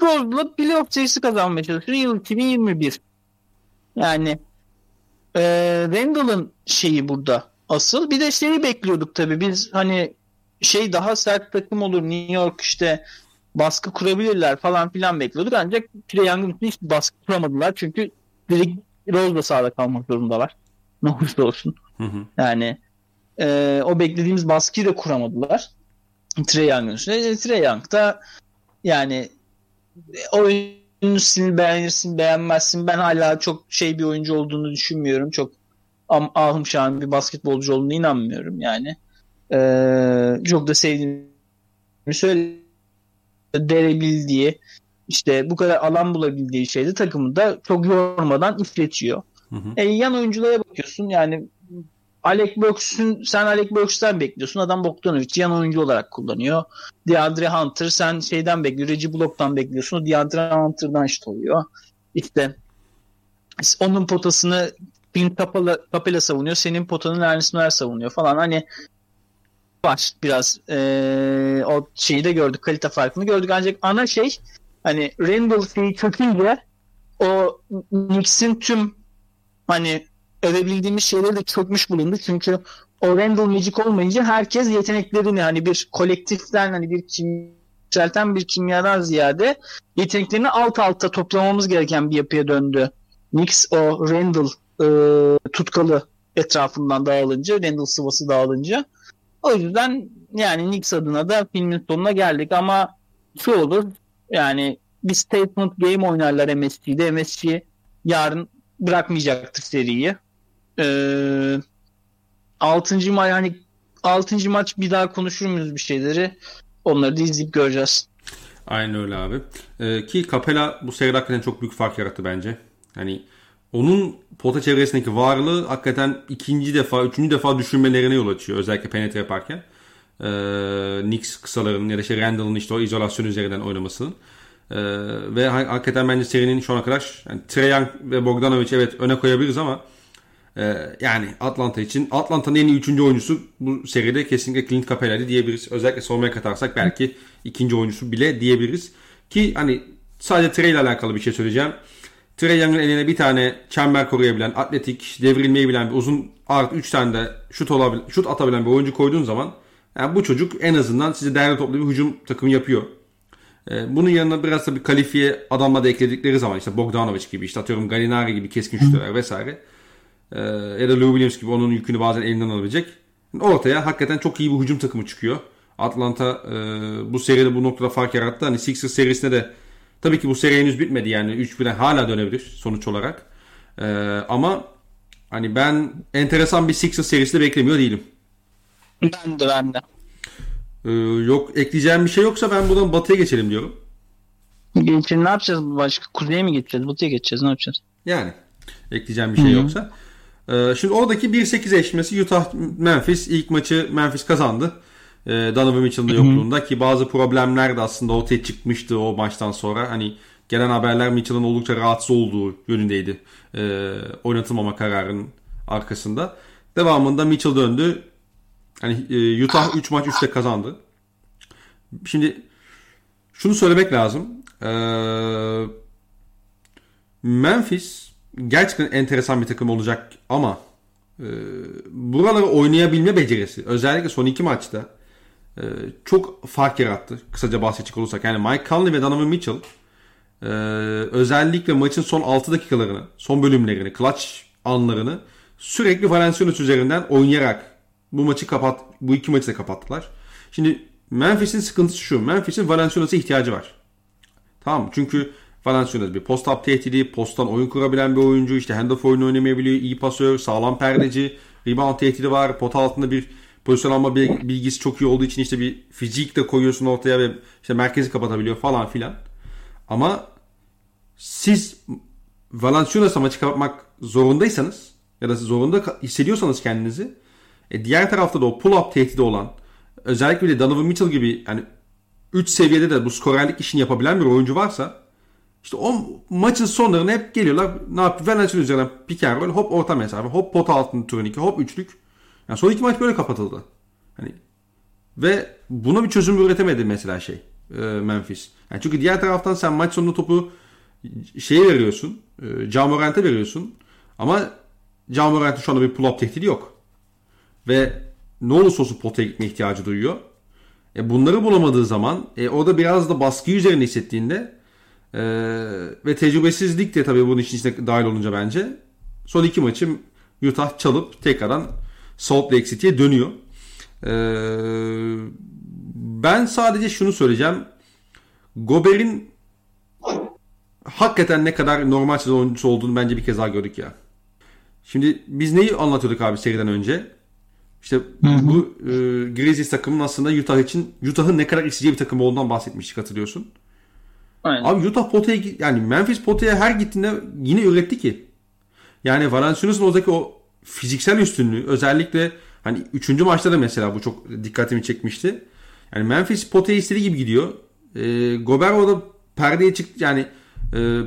Rose'la playoff serisi kazanmaya çalışıyor. Yıl 2021. Yani e, Randall'ın şeyi burada asıl. Bir de şeyi bekliyorduk tabii. Biz hani şey daha sert takım olur. New York işte baskı kurabilirler falan filan bekliyorduk. Ancak Trey Young'ın üstüne hiç baskı kuramadılar. Çünkü Derrick Rose da sahada kalmak zorundalar. Ne olursa olsun. Hı hı. Yani e, o beklediğimiz baskıyı da kuramadılar. Trey Young'ın üstüne. E, Trey Young da yani e, stilini beğenirsin beğenmezsin. Ben hala çok şey bir oyuncu olduğunu düşünmüyorum. Çok am, ahım şahım bir basketbolcu olduğunu inanmıyorum yani. E, çok da sevdiğimi söyle derebildiği işte bu kadar alan bulabildiği şeyde takımı da çok yormadan işletiyor. Hı hı. E, yan oyunculara bakıyorsun yani Alec Burks'ün sen Alec Burks'ten bekliyorsun. Adam Bogdanovic'i yan oyuncu olarak kullanıyor. DeAndre Hunter sen şeyden bekliyor. Reggie Block'tan bekliyorsun. O DeAndre Hunter'dan işte oluyor. İşte onun potasını Clint Capela, Capela savunuyor. Senin potanı Ernest Noel savunuyor falan. Hani var biraz eee, o şeyi de gördük. Kalite farkını gördük. Ancak ana şey hani Randall şeyi çökünce o Knicks'in tüm hani övebildiğimiz şeyleri de çökmüş bulundu. Çünkü o Randall Magic olmayınca herkes yeteneklerini hani bir kolektiften hani bir yükselten bir kimyadan ziyade yeteneklerini alt alta toplamamız gereken bir yapıya döndü. Knicks o Randall e, tutkalı etrafından dağılınca, Randall sıvası dağılınca. O yüzden yani Knicks adına da filmin sonuna geldik ama şu olur yani bir statement game oynarlar MSG'de. MSG yarın bırakmayacaktır seriyi. Ee, 6. maç yani 6. maç bir daha konuşur muyuz bir şeyleri? Onları da izleyip göreceğiz. Aynen öyle abi. Ee, ki Capella bu seride hakikaten çok büyük fark yarattı bence. Hani onun pota çevresindeki varlığı hakikaten ikinci defa, üçüncü defa düşünmelerine yol açıyor. Özellikle penetre yaparken. Ee, Knicks kısalarının ya da işte Randall'ın işte o izolasyon üzerinden oynamasının. Ee, ve hakikaten bence serinin şu ana kadar yani Trae ve Bogdanovic evet öne koyabiliriz ama e, yani Atlanta için Atlanta'nın en iyi üçüncü oyuncusu bu seride kesinlikle Clint Capella'ydı diyebiliriz. Özellikle savunmaya katarsak belki ikinci oyuncusu bile diyebiliriz. Ki hani sadece Trae ile alakalı bir şey söyleyeceğim. Trae Young'ın eline bir tane çember koruyabilen, atletik, devrilmeyi bilen bir uzun artı 3 tane de şut, olabil, şut atabilen bir oyuncu koyduğun zaman yani bu çocuk en azından size değerli toplu bir hücum takımı yapıyor. Ee, bunun yanına biraz da bir kalifiye adamla da ekledikleri zaman işte Bogdanovic gibi işte atıyorum Galinari gibi keskin şutlar vesaire ee, ya da Lou Williams gibi onun yükünü bazen elinden alabilecek. Ortaya hakikaten çok iyi bir hücum takımı çıkıyor. Atlanta e, bu seride bu noktada fark yarattı. Hani Sixers serisinde de tabii ki bu seri henüz bitmedi yani 3-1'e hala dönebilir sonuç olarak. E, ama hani ben enteresan bir Sixers serisi de beklemiyor değilim. Ben de ben de. Ee, yok ekleyeceğim bir şey yoksa ben buradan batıya geçelim diyorum. Geçelim ne yapacağız başka? Kuzeye mi geçeceğiz? Batıya geçeceğiz ne yapacağız? Yani ekleyeceğim bir şey Hı-hı. yoksa. Ee, şimdi oradaki 1-8 eşleşmesi Utah Memphis ilk maçı Memphis kazandı. Ee, Donovan Mitchell'ın yokluğunda ki bazı problemler de aslında ortaya çıkmıştı o maçtan sonra. Hani gelen haberler Mitchell'ın oldukça rahatsız olduğu yönündeydi. Ee, oynatılmama kararının arkasında. Devamında Mitchell döndü. Hani e, Utah 3 maç 3'te kazandı. Şimdi şunu söylemek lazım. Ee, Memphis gerçekten enteresan bir takım olacak ama e, buraları oynayabilme becerisi özellikle son iki maçta e, çok fark yarattı. Kısaca bahsedecek olursak. Yani Mike Conley ve Donovan Mitchell e, özellikle maçın son 6 dakikalarını, son bölümlerini, clutch anlarını sürekli Valenciunas üzerinden oynayarak bu maçı kapat, bu iki maçı da kapattılar. Şimdi Memphis'in sıkıntısı şu. Memphis'in Valenciunas'a ihtiyacı var. Tamam Çünkü Valenciunas bir post-up tehdidi, posttan oyun kurabilen bir oyuncu. işte handoff oyunu oynamayabiliyor, iyi pasör, sağlam perdeci, rebound tehdidi var. Pot altında bir pozisyon alma bilgisi çok iyi olduğu için işte bir fizik de koyuyorsun ortaya ve işte merkezi kapatabiliyor falan filan. Ama siz Valenciunas'a maçı kapatmak zorundaysanız ya da zorunda hissediyorsanız kendinizi e, diğer tarafta da o pull-up tehdidi olan özellikle de Donovan Mitchell gibi yani 3 seviyede de bu skorerlik işini yapabilen bir oyuncu varsa işte o maçın sonlarında hep geliyorlar. Ne yapıyor? Valencia üzerinden pick and roll. Hop orta mesafe. Hop pot altında turnike. Hop üçlük. Yani son iki maç böyle kapatıldı. Hani ve buna bir çözüm üretemedi mesela şey e, Memphis. Yani çünkü diğer taraftan sen maç sonunda topu şeye veriyorsun. E, Jamorant'e veriyorsun. Ama Jamorant'ın şu anda bir pull-up tehdidi yok ve ne olursa olsun potaya gitme ihtiyacı duyuyor. E bunları bulamadığı zaman e, orada biraz da baskı üzerine hissettiğinde e, ve tecrübesizlik de tabii bunun için içine dahil olunca bence son iki maçım Utah çalıp tekrardan Salt Lake City'ye dönüyor. E, ben sadece şunu söyleyeceğim. Gober'in hakikaten ne kadar normal sezon oyuncusu olduğunu bence bir kez daha gördük ya. Şimdi biz neyi anlatıyorduk abi seriden önce? İşte Hı-hı. bu e, Grizzlies takımın aslında Utah için Utah'ın ne kadar isteyeceği bir takım olduğundan bahsetmiştik hatırlıyorsun. Aynen. Abi Utah potaya yani Memphis potaya her gittiğinde yine üretti ki. Yani Valanciunas'ın oradaki o fiziksel üstünlüğü özellikle hani 3. maçta da mesela bu çok dikkatimi çekmişti. Yani Memphis potaya istediği gibi gidiyor. E, Gober orada perdeye çıktı yani e,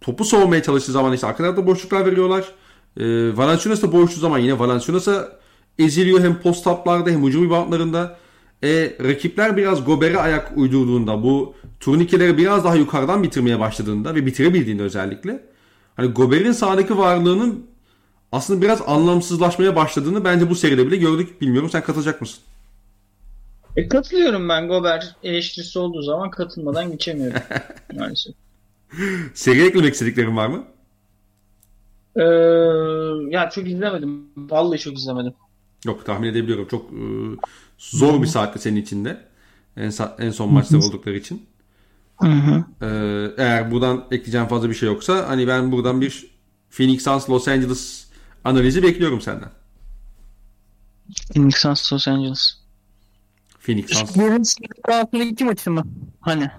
topu savunmaya çalıştığı zaman işte arkalarda boşluklar veriyorlar. E, Valanciunas da boşluğu zaman yine Valanciunas'a eziliyor hem post-up'larda hem hücum reboundlarında. E, rakipler biraz Gober'e ayak uydurduğunda bu turnikeleri biraz daha yukarıdan bitirmeye başladığında ve bitirebildiğinde özellikle hani Gober'in sahadaki varlığının aslında biraz anlamsızlaşmaya başladığını bence bu seride bile gördük. Bilmiyorum sen katılacak mısın? E, katılıyorum ben Gober eleştirisi olduğu zaman katılmadan geçemiyorum (laughs) maalesef. Seriye eklemek istediklerin var mı? Ee, ya çok izlemedim. Vallahi çok izlemedim. Yok tahmin edebiliyorum. Çok e, zor bir saatte senin içinde. En, en son maçta oldukları için. Hı hı. Ee, eğer buradan ekleyeceğim fazla bir şey yoksa hani ben buradan bir Phoenix Suns Los Angeles analizi bekliyorum senden. Phoenix Suns Los Angeles. Phoenix Suns. Yarın iki maçı mı? Hani?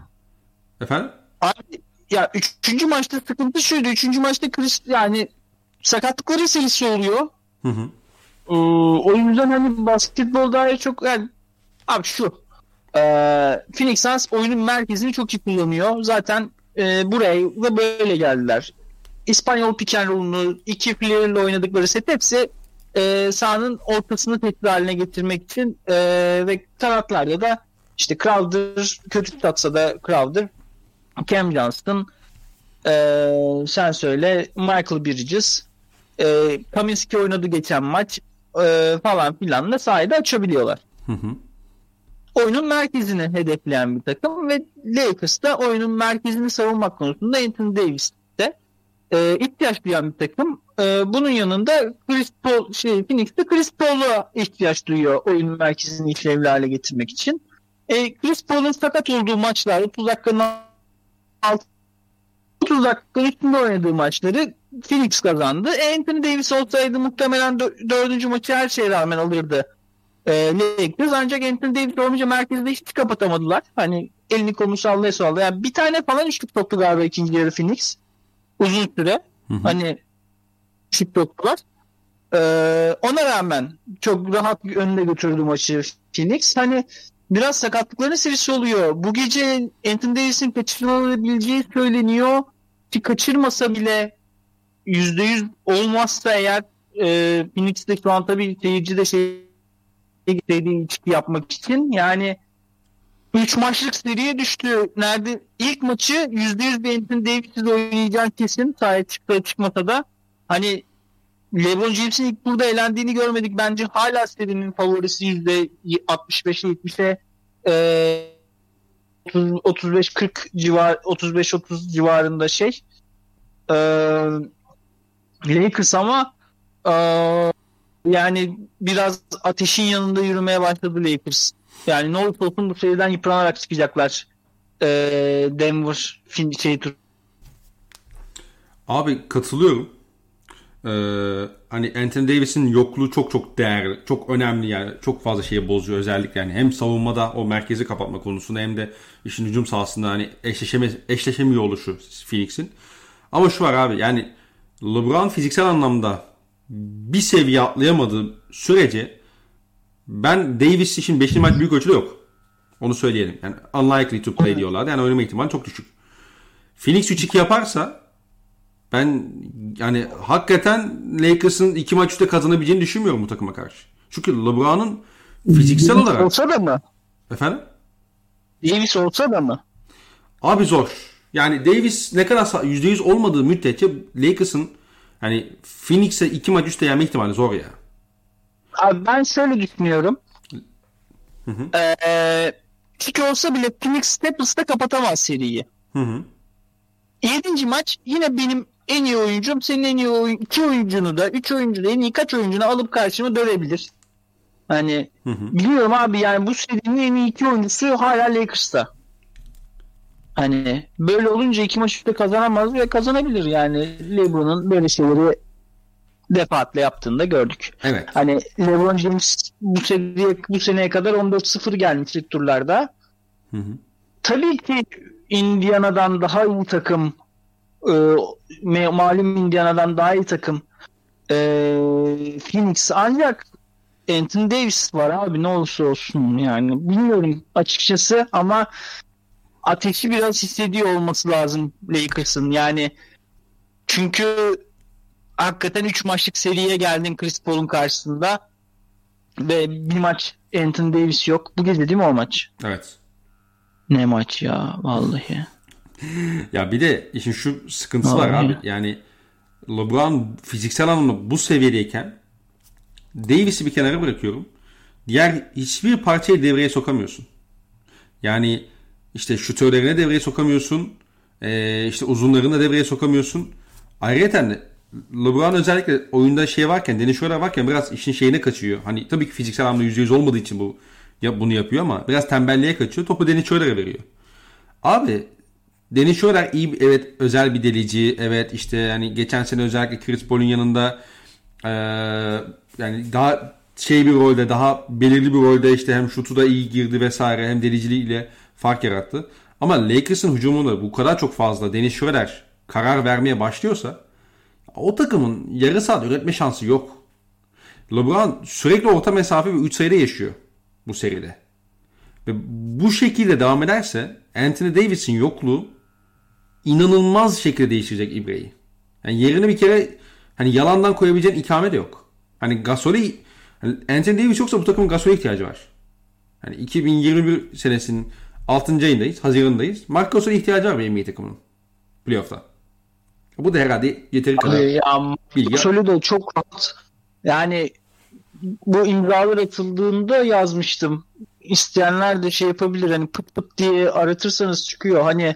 Efendim? Abi ya üçüncü maçta sıkıntı şuydu. Üçüncü maçta Chris yani sakatlıkları serisi oluyor. Hı hı. Ee, o yüzden hani basketbol dair çok yani abi şu e, Phoenix Suns oyunun merkezini çok iyi kullanıyor. Zaten e, buraya da böyle geldiler. İspanyol pick and roll'unu iki player'la oynadıkları set hepsi e, sahanın ortasını tehdit haline getirmek için e, ve kanatlarda da işte Crowder kötü tutatsa da Crowder Cam Johnston e, sen söyle Michael Bridges e, Kaminski oynadı geçen maç e, falan filan da sahada açabiliyorlar. Hı hı. Oyunun merkezini hedefleyen bir takım ve Lakers da oyunun merkezini savunmak konusunda Anthony Davis'te e, ihtiyaç duyan bir takım. E, bunun yanında Chris Paul, şey, Phoenix'te Chris Paul'a ihtiyaç duyuyor oyunun merkezini işlevli hale getirmek için. E, Chris Paul'un sakat olduğu maçlar 30 dakikanın 30 dakikanın üstünde oynadığı maçları Phoenix kazandı. Anthony Davis olsaydı muhtemelen dördüncü maçı her şeye rağmen alırdı e, Lakers. Ancak Anthony Davis olmayınca merkezde hiç kapatamadılar. Hani elini kolunu sallaya sallaya. Yani bir tane falan üçlük toplu galiba ikinci yarı Phoenix. Uzun süre. Hı hı. Hani üçlük toplular. Ee, ona rağmen çok rahat bir önüne götürdü maçı Phoenix. Hani biraz sakatlıkların serisi oluyor. Bu gece Anthony Davis'in kaçırılabileceği söyleniyor. Ki kaçırmasa bile %100 olmazsa eğer e, Phoenix'te şu an tabii seyirci de şey istediği içki yapmak için yani 3 maçlık seriye düştü. Nerede ilk maçı %100 bir Anthony Davis'iz oynayacağın kesin. Sahaya çıktı çıkmasa da hani LeBron James'in ilk burada elendiğini görmedik. Bence hala serinin favorisi %65'e 70'e e, 35-40 civar 35-30 civarında şey. E, Lakers ama e, yani biraz ateşin yanında yürümeye başladı Lakers. Yani ne olursa olsun bu seriden yıpranarak çıkacaklar. E, Denver fin şey tur. Abi katılıyorum. Ee, hani Anthony Davis'in yokluğu çok çok değerli, çok önemli yani çok fazla şeyi bozuyor özellikle yani hem savunmada o merkezi kapatma konusunda hem de işin hücum sahasında hani eşleşeme, eşleşemiyor oluşu Phoenix'in. Ama şu var abi yani LeBron fiziksel anlamda bir seviye atlayamadığı sürece ben Davis için 5. maç büyük ölçüde yok. Onu söyleyelim. Yani unlikely to play diyorlar. Yani oynama ihtimali çok düşük. Phoenix 3-2 yaparsa ben yani hakikaten Lakers'ın iki maç üstte kazanabileceğini düşünmüyorum bu takıma karşı. Çünkü LeBron'un fiziksel olarak... Olsa da mı? Efendim? Davis olsa da mı? Abi zor. Yani Davis ne kadar %100 olmadığı müddetçe Lakers'ın hani Phoenix'e iki maç üstte yenme ihtimali zor ya. Abi ben şöyle düşünüyorum. Hı hı. Ee, çünkü olsa bile Phoenix Stepers'ta kapatamaz seriyi. Hı hı. Yedinci maç yine benim en iyi oyuncum senin en iyi oyun, iki oyuncunu da üç oyuncu da en iyi kaç oyuncunu alıp karşıma dövebilir. Hani Hı hı. biliyorum abi yani bu serinin en iyi iki oyuncusu hala Lakers'ta. Hani böyle olunca iki maç üstte kazanamaz ve kazanabilir yani LeBron'un böyle şeyleri defaatle yaptığını da gördük. Evet. Hani LeBron James bu seriye bu seneye kadar 14-0 gelmiş ilk turlarda. Hı hı. Tabii ki Indiana'dan daha iyi takım e, malum Indiana'dan daha iyi takım e, Phoenix ancak Anthony Davis var abi ne olursa olsun yani bilmiyorum açıkçası ama ateşi biraz hissediyor olması lazım Lakers'ın yani çünkü hakikaten 3 maçlık seriye geldin Chris Paul'un karşısında ve bir maç Anthony Davis yok. Bu gece değil mi o maç? Evet. Ne maç ya vallahi. Ya bir de işin şu sıkıntısı var Vallahi. abi. Yani LeBron fiziksel anlamda bu seviyedeyken Davis'i bir kenara bırakıyorum. diğer hiçbir parçayı devreye sokamıyorsun. Yani işte şutörlerine devreye sokamıyorsun. Ee, işte uzunlarını da devreye sokamıyorsun. Ayrıca LeBron özellikle oyunda şey varken, Dennis Schroeder varken biraz işin şeyine kaçıyor. Hani tabii ki fiziksel anlamda %100 olmadığı için bu ya bunu yapıyor ama biraz tembelliğe kaçıyor. Topu Dennis Schroeder'e veriyor. Abi Dennis Schroeder iyi evet özel bir delici. Evet işte yani geçen sene özellikle Chris Paul'un yanında ee, yani daha şey bir rolde daha belirli bir rolde işte hem şutu da iyi girdi vesaire hem deliciliğiyle fark yarattı. Ama Lakers'ın hücumunda bu kadar çok fazla Dennis Schroeder karar vermeye başlıyorsa o takımın yarı saat üretme şansı yok. LeBron sürekli orta mesafe ve 3 sayıda yaşıyor bu seride. Ve bu şekilde devam ederse Anthony Davis'in yokluğu inanılmaz şekilde değiştirecek İbre'yi. Yani yerine bir kere hani yalandan koyabileceğin ikame de yok. Hani Gasol'i hani Anthony Davis yoksa bu takımın Gasol'e ihtiyacı var. Hani 2021 senesinin 6. ayındayız. Haziran'dayız. Mark Gasol'e ihtiyacı var bir NBA takımının. Playoff'ta. Bu da herhalde yeteri kadar ya, bilgi. Gasol'ü de çok rahat. Yani bu imzalar atıldığında yazmıştım. İsteyenler de şey yapabilir. Hani pıt pıt diye aratırsanız çıkıyor. Hani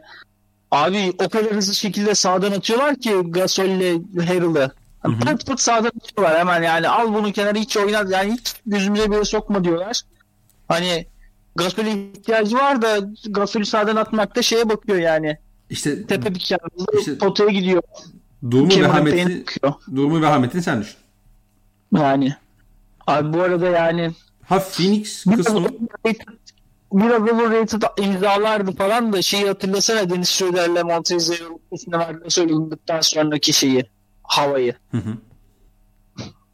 abi o kadar hızlı şekilde sağdan atıyorlar ki Gasol'le Harrell'ı. Yani pıt pıt sağdan atıyorlar hemen yani al bunu kenara hiç oynat yani hiç gözümüze bile sokma diyorlar. Hani Gasol'e ihtiyacı var da Gasol'ü sağdan atmakta şeye bakıyor yani. İşte tepe bir işte, potaya gidiyor. Durumu vehameti, durumu vehametini sen düşün. Yani. Abi bu arada yani ha Phoenix kısmı biraz overrated imzalardı falan da şeyi hatırlasana Deniz Schroeder'le Montrezl üstüne verdiğini söyledikten sonraki şeyi havayı. Hı hı.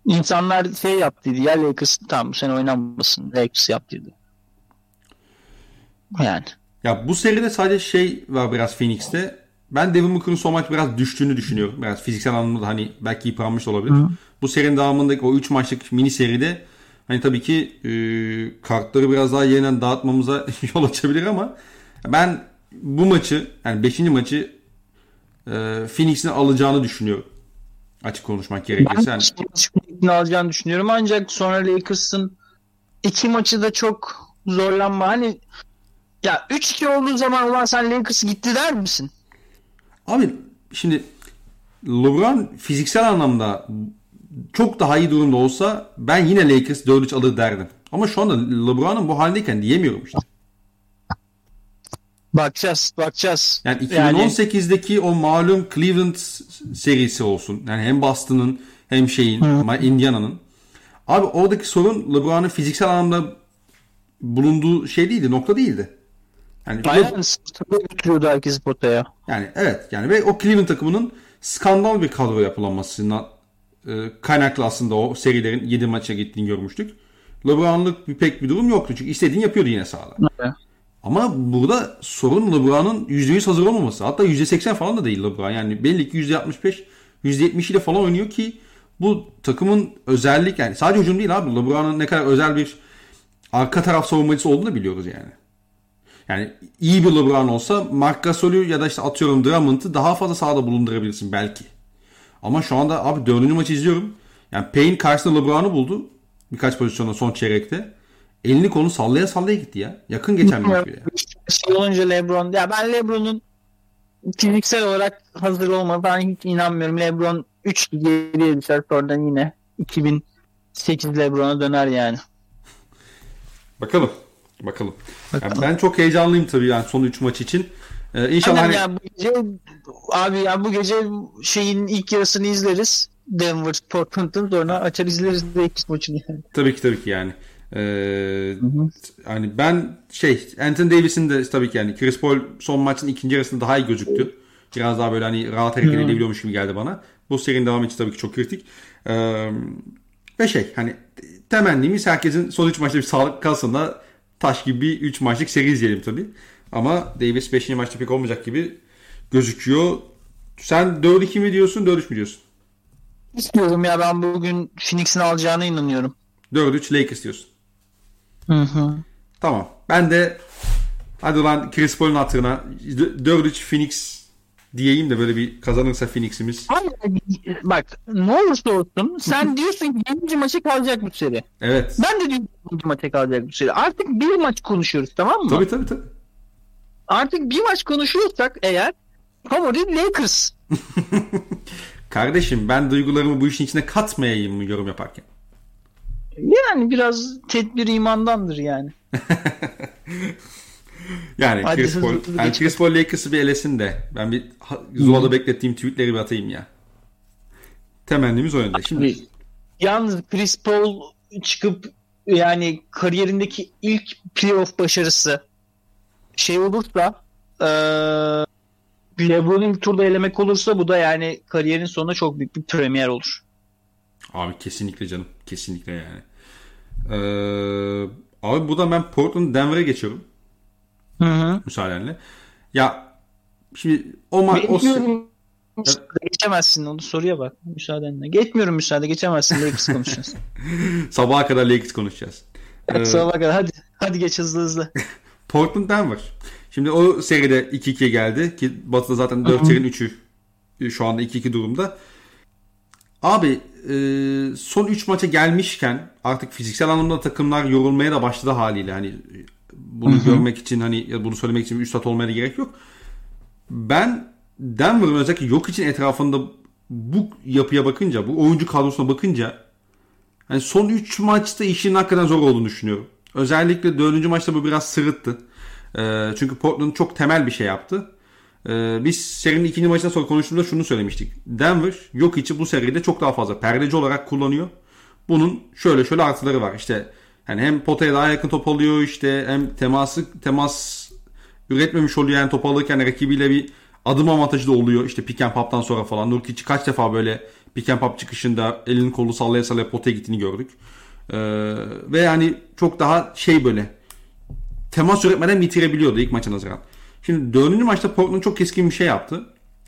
İnsanlar şey yaptıydı ya Lakers tamam sen oynanmasın Lakers yaptıydı. Yani. Ya bu seride sadece şey var biraz Phoenix'te. Ben Devin Booker'ın son maç biraz düştüğünü düşünüyorum. Biraz fiziksel anlamda hani belki yıpranmış olabilir. Hı. Bu serinin devamındaki o 3 maçlık mini seride hani tabii ki e, kartları biraz daha yeniden dağıtmamıza (laughs) yol açabilir ama ben bu maçı yani 5. maçı e, Phoenix'in alacağını düşünüyorum. Açık konuşmak gerekirse. Ben yani... alacağını düşünüyorum ancak sonra Lakers'ın iki maçı da çok zorlanma. Hani ya 3-2 olduğu zaman ulan sen Lakers gitti der misin? Abi şimdi LeBron fiziksel anlamda çok daha iyi durumda olsa ben yine Lakers 4-3 alır derdim. Ama şu anda LeBron'un bu halindeyken diyemiyorum işte. Bakacağız, bakacağız. Yani 2018'deki yani... o malum Cleveland serisi olsun. Yani hem Boston'ın hem şeyin. Indiana'nın. Abi oradaki sorun LeBron'un fiziksel anlamda bulunduğu şey değildi, nokta değildi. Yani Aynen sırtında götürüyordu herkesi potaya. Yani evet yani ve o Cleveland takımının skandal bir kadro yapılanmasından e, kaynaklı aslında o serilerin 7 maça gittiğini görmüştük. LeBron'luk bir pek bir durum yoktu çünkü istediğini yapıyordu yine sahada. Evet. Ama burada sorun LeBron'un %100 hazır olmaması. Hatta %80 falan da değil LeBron. Yani belli ki %65, %70 ile falan oynuyor ki bu takımın özellik yani sadece hücum değil abi. LeBron'un ne kadar özel bir arka taraf savunmacısı olduğunu biliyoruz yani. Yani iyi bir LeBron olsa Mark Gasol'ü ya da işte atıyorum Drummond'ı daha fazla sahada bulundurabilirsin belki. Ama şu anda abi dördüncü maçı izliyorum. Yani Payne karşısında LeBron'u buldu. Birkaç pozisyonda son çeyrekte. Elini konu sallaya sallaya gitti ya. Yakın geçen bir maç bile. (laughs) Şey olunca LeBron. Ya ben LeBron'un fiziksel olarak hazır olmadığına hiç inanmıyorum. LeBron 3 geriye düşer oradan yine 2008 LeBron'a döner yani. Bakalım. Bakalım. Bakalım. Yani ben çok heyecanlıyım tabii yani son 3 maç için. Ee, inşallah hani... ya bu gece abi ya bu gece şeyin ilk yarısını izleriz. Denver Portland'ın sonra açar izleriz de ilk maçını yani. Tabii ki tabii ki yani. Ee, hani ben şey Anthony Davis'in de tabii ki yani Chris Paul son maçın ikinci yarısında daha iyi gözüktü. Biraz daha böyle hani rahat hareket edebiliyormuş gibi geldi bana. Bu serinin devam için tabii ki çok kritik. Ee, ve şey hani temennimiz herkesin son 3 maçta bir sağlık kalsın da taş gibi bir 3 maçlık seri izleyelim tabii. Ama Davis 5. maçta pek olmayacak gibi gözüküyor. Sen 4-2 mi diyorsun 4-3 mü diyorsun? İstiyorum ya ben bugün Phoenix'in alacağına inanıyorum. 4-3 Lakers diyorsun. Hı hı. Tamam. Ben de hadi lan Chris Paul'un hatırına 4-3 Phoenix diyeyim de böyle bir kazanırsa Phoenix'imiz. Hayır, bak ne olursa olsun sen (laughs) diyorsun ki 7. maça kalacak bu seri. Evet. Ben de diyorum 7. maça kalacak bu seri. Artık bir maç konuşuyoruz tamam mı? Tabii tabii tabii. Artık bir maç konuşuyorsak eğer favori Lakers. (laughs) Kardeşim ben duygularımı bu işin içine katmayayım mı yorum yaparken? Yani biraz tedbir imandandır yani. (laughs) (laughs) yani Hadi Chris Paul, yani. Chris Paul Lakers'ı bir elesin de ben bir ha- Zula'da beklettiğim tweetleri bir atayım ya. Temennimiz o yönde. Şimdi Yalnız Chris Paul çıkıp yani kariyerindeki ilk playoff başarısı şey olursa eee LeBron'u ilk turda elemek olursa bu da yani kariyerin sonunda çok büyük bir premier olur. Abi kesinlikle canım. Kesinlikle yani. Ee, abi buradan ben Portland Denver'a geçiyorum. Hı hı. Müsaadenle. Ya şimdi o ma- o. Geçemezsin onu soruya bak müsaadenle. Geçmiyorum müsaade geçemezsin Lakers (laughs) konuşacağız. sabaha kadar Lakers konuşacağız. Ee, Sabaha kadar hadi hadi geç hızlı hızlı. (laughs) Portland Denver. Şimdi o seride 2-2 geldi ki Batı'da zaten 4 serinin 3'ü şu anda 2-2 durumda. Abi e, son 3 maça gelmişken artık fiziksel anlamda takımlar yorulmaya da başladı haliyle. Hani bunu görmek için hani ya bunu söylemek için bir üstad olmaya gerek yok. Ben Denver'ın özellikle yok için etrafında bu yapıya bakınca, bu oyuncu kadrosuna bakınca hani son 3 maçta işin hakikaten zor olduğunu düşünüyorum. Özellikle 4. maçta bu biraz sırıttı. Ee, çünkü Portland çok temel bir şey yaptı. Ee, biz serinin ikinci maçından sonra konuştuğumuzda şunu söylemiştik. Denver yok içi bu seride çok daha fazla perdeci olarak kullanıyor. Bunun şöyle şöyle artıları var. İşte yani hem potaya daha yakın top alıyor işte hem teması temas üretmemiş oluyor yani top alırken rakibiyle bir adım avantajı da oluyor. İşte pick and pop'tan sonra falan. Nurkic kaç defa böyle pick and pop çıkışında elini kolu sallaya sallaya potaya gittiğini gördük. Ee, ve yani çok daha şey böyle temas üretmeden bitirebiliyordu ilk maça nazaran. Şimdi dördüncü maçta Portland çok keskin bir şey yaptı.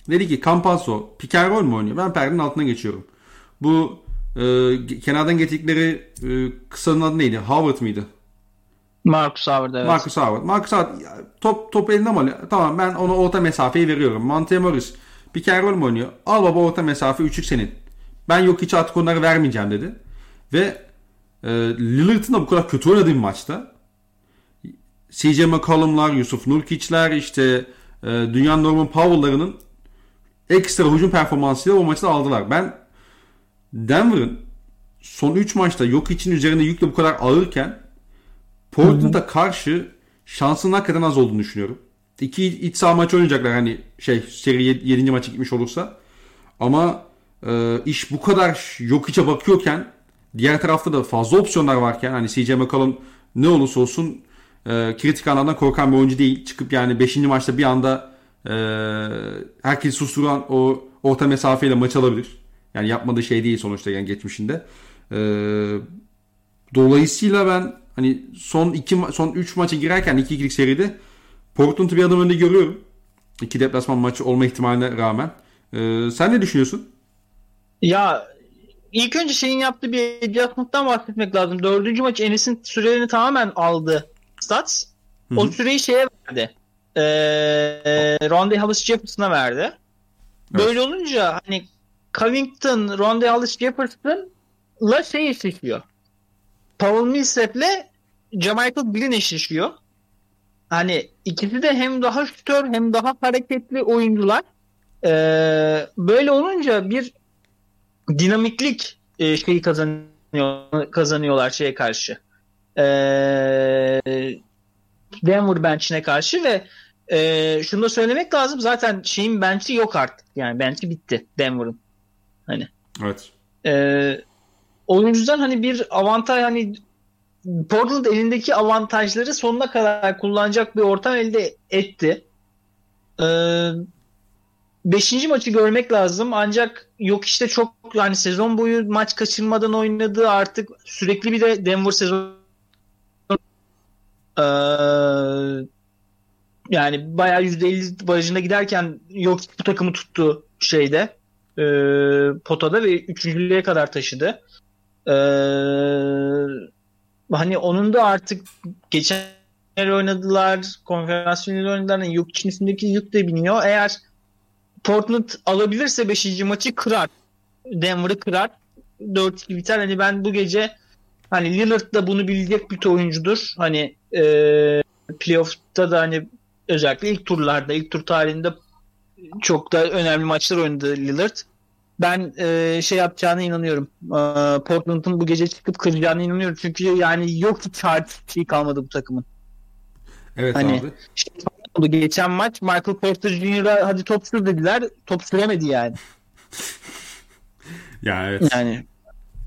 Dedi ki Campazzo pick and roll mu oynuyor? Ben perdenin altına geçiyorum. Bu e, kenardan getirdikleri e, kısanın adı neydi? Howard mıydı? Marcus Howard evet. Marcus Howard. Marcus Howard top, top elinde ama tamam ben ona orta mesafeyi veriyorum. Monte Morris pick and roll mu oynuyor? Al baba orta mesafe 3'lük senin. Ben yok hiç artık onları vermeyeceğim dedi. Ve e, Lillard'ın da bu kadar kötü oynadığı bir maçta CJ McCollum'lar, Yusuf Nurkic'ler işte e, dünyanın Norman Powell'larının ekstra hücum performansıyla o maçta aldılar. Ben Denver'ın son 3 maçta yok için üzerinde yükle bu kadar ağırken Portland'a karşı şansının hakikaten az olduğunu düşünüyorum. İki iç saha maçı oynayacaklar hani şey seri 7. maça gitmiş olursa. Ama e, iş bu kadar yok içe bakıyorken diğer tarafta da fazla opsiyonlar varken hani CJ McCollum ne olursa olsun e, kritik anlardan korkan bir oyuncu değil. Çıkıp yani 5. maçta bir anda e, herkesi susturan o orta mesafeyle maç alabilir. Yani yapmadığı şey değil sonuçta yani geçmişinde. E, dolayısıyla ben hani son iki son 3 maça girerken 2-2'lik seride Portland'ı bir adım önde görüyorum. İki deplasman maçı olma ihtimaline rağmen. E, sen ne düşünüyorsun? Ya ilk önce şeyin yaptığı bir adjustment'tan bahsetmek lazım. Dördüncü maç Enes'in sürelerini tamamen aldı Stats. O Hı hı. süreyi şeye verdi. Ee, Rondae Hollis Jefferson'a verdi. Böyle olunca hani Covington, Rondae Hollis Jefferson'la şey eşleşiyor. Paul Millsap'le Jamichael Green eşleşiyor. Hani ikisi de hem daha şütör hem daha hareketli oyuncular. Ee, böyle olunca bir dinamiklik e, şeyi kazanıyor kazanıyorlar şeye karşı. Ee, Denver bench'ine karşı ve e, şunu da söylemek lazım zaten şeyin bench'i yok artık. Yani bench'i bitti Denver'ın. Hani Evet. ee, o yüzden hani bir avantaj hani Portland elindeki avantajları sonuna kadar kullanacak bir ortam elde etti. Ee, beşinci maçı görmek lazım ancak yok işte çok yani sezon boyu maç kaçırmadan oynadığı artık sürekli bir de Denver sezon Ee, yani bayağı %50 barajına giderken yok bu takımı tuttu şeyde e, potada ve üçüncülüğe kadar taşıdı. Ee, hani onun da artık geçen oynadılar, konferans finali oynadılar. Yani yük içindeki yük de biniyor. Eğer Portland alabilirse 5. maçı kırar. Denver'ı kırar. 4 biter. Hani ben bu gece hani Lillard da bunu bilecek bir oyuncudur. Hani e, playoff'ta da hani özellikle ilk turlarda, ilk tur tarihinde çok da önemli maçlar oynadı Lillard. Ben e, şey yapacağına inanıyorum. E, Portland'ın bu gece çıkıp kıracağına inanıyorum. Çünkü yani yok hiç şey kalmadı bu takımın. Evet hani, abi. Şey oldu geçen maç Michael Porter Jr.'a hadi top sür dediler. Top süremedi yani. (laughs) ya evet. Yani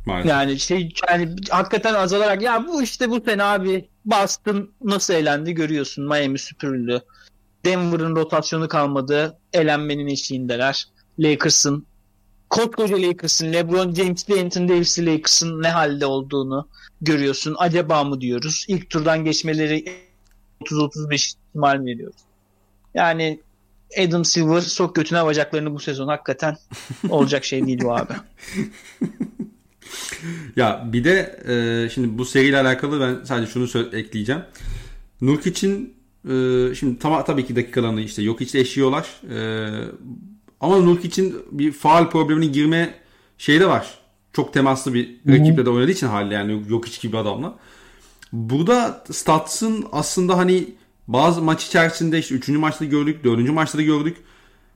Maalesef. Yani şey yani hakikaten azalarak ya bu işte bu sene abi Boston nasıl elendi görüyorsun. Miami süpürüldü. Denver'ın rotasyonu kalmadı. Elenmenin eşiğindeler. Lakers'ın koskoca Lakers'ın LeBron James ile Anthony Davis'i Lakers'ın ne halde olduğunu görüyorsun. Acaba mı diyoruz. İlk turdan geçmeleri 30-35 ihtimal veriyoruz. Yani Adam Silver sok götüne bacaklarını bu sezon hakikaten (laughs) olacak şey değil bu abi. ya bir de e, şimdi bu seriyle alakalı ben sadece şunu ekleyeceğim. Nurkic'in e, şimdi tam, tabii ki dakikalarını işte yok içte eşiyorlar. E, ama Nurkic'in bir faal problemine girme şeyi de var. Çok temaslı bir rakiple de oynadığı için haliyle yani yok hiç gibi adamla. Burada Stats'ın aslında hani bazı maç içerisinde işte 3. maçta gördük, 4. maçta da gördük.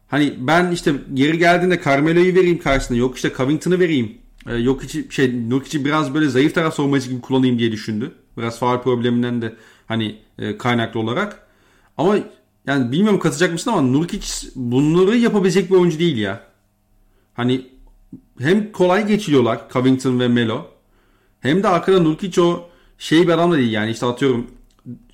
Hani ben işte geri geldiğinde Carmelo'yu vereyim karşısına. Yok işte Covington'ı vereyim. Ee, yok içi şey Nurkic'i biraz böyle zayıf taraf savunmacı gibi kullanayım diye düşündü. Biraz faal probleminden de hani e, kaynaklı olarak. Ama yani bilmiyorum katacak mısın ama Nurkic bunları yapabilecek bir oyuncu değil ya. Hani hem kolay geçiliyorlar Covington ve Melo. Hem de arkada Nurkic o şey bir adam da değil yani işte atıyorum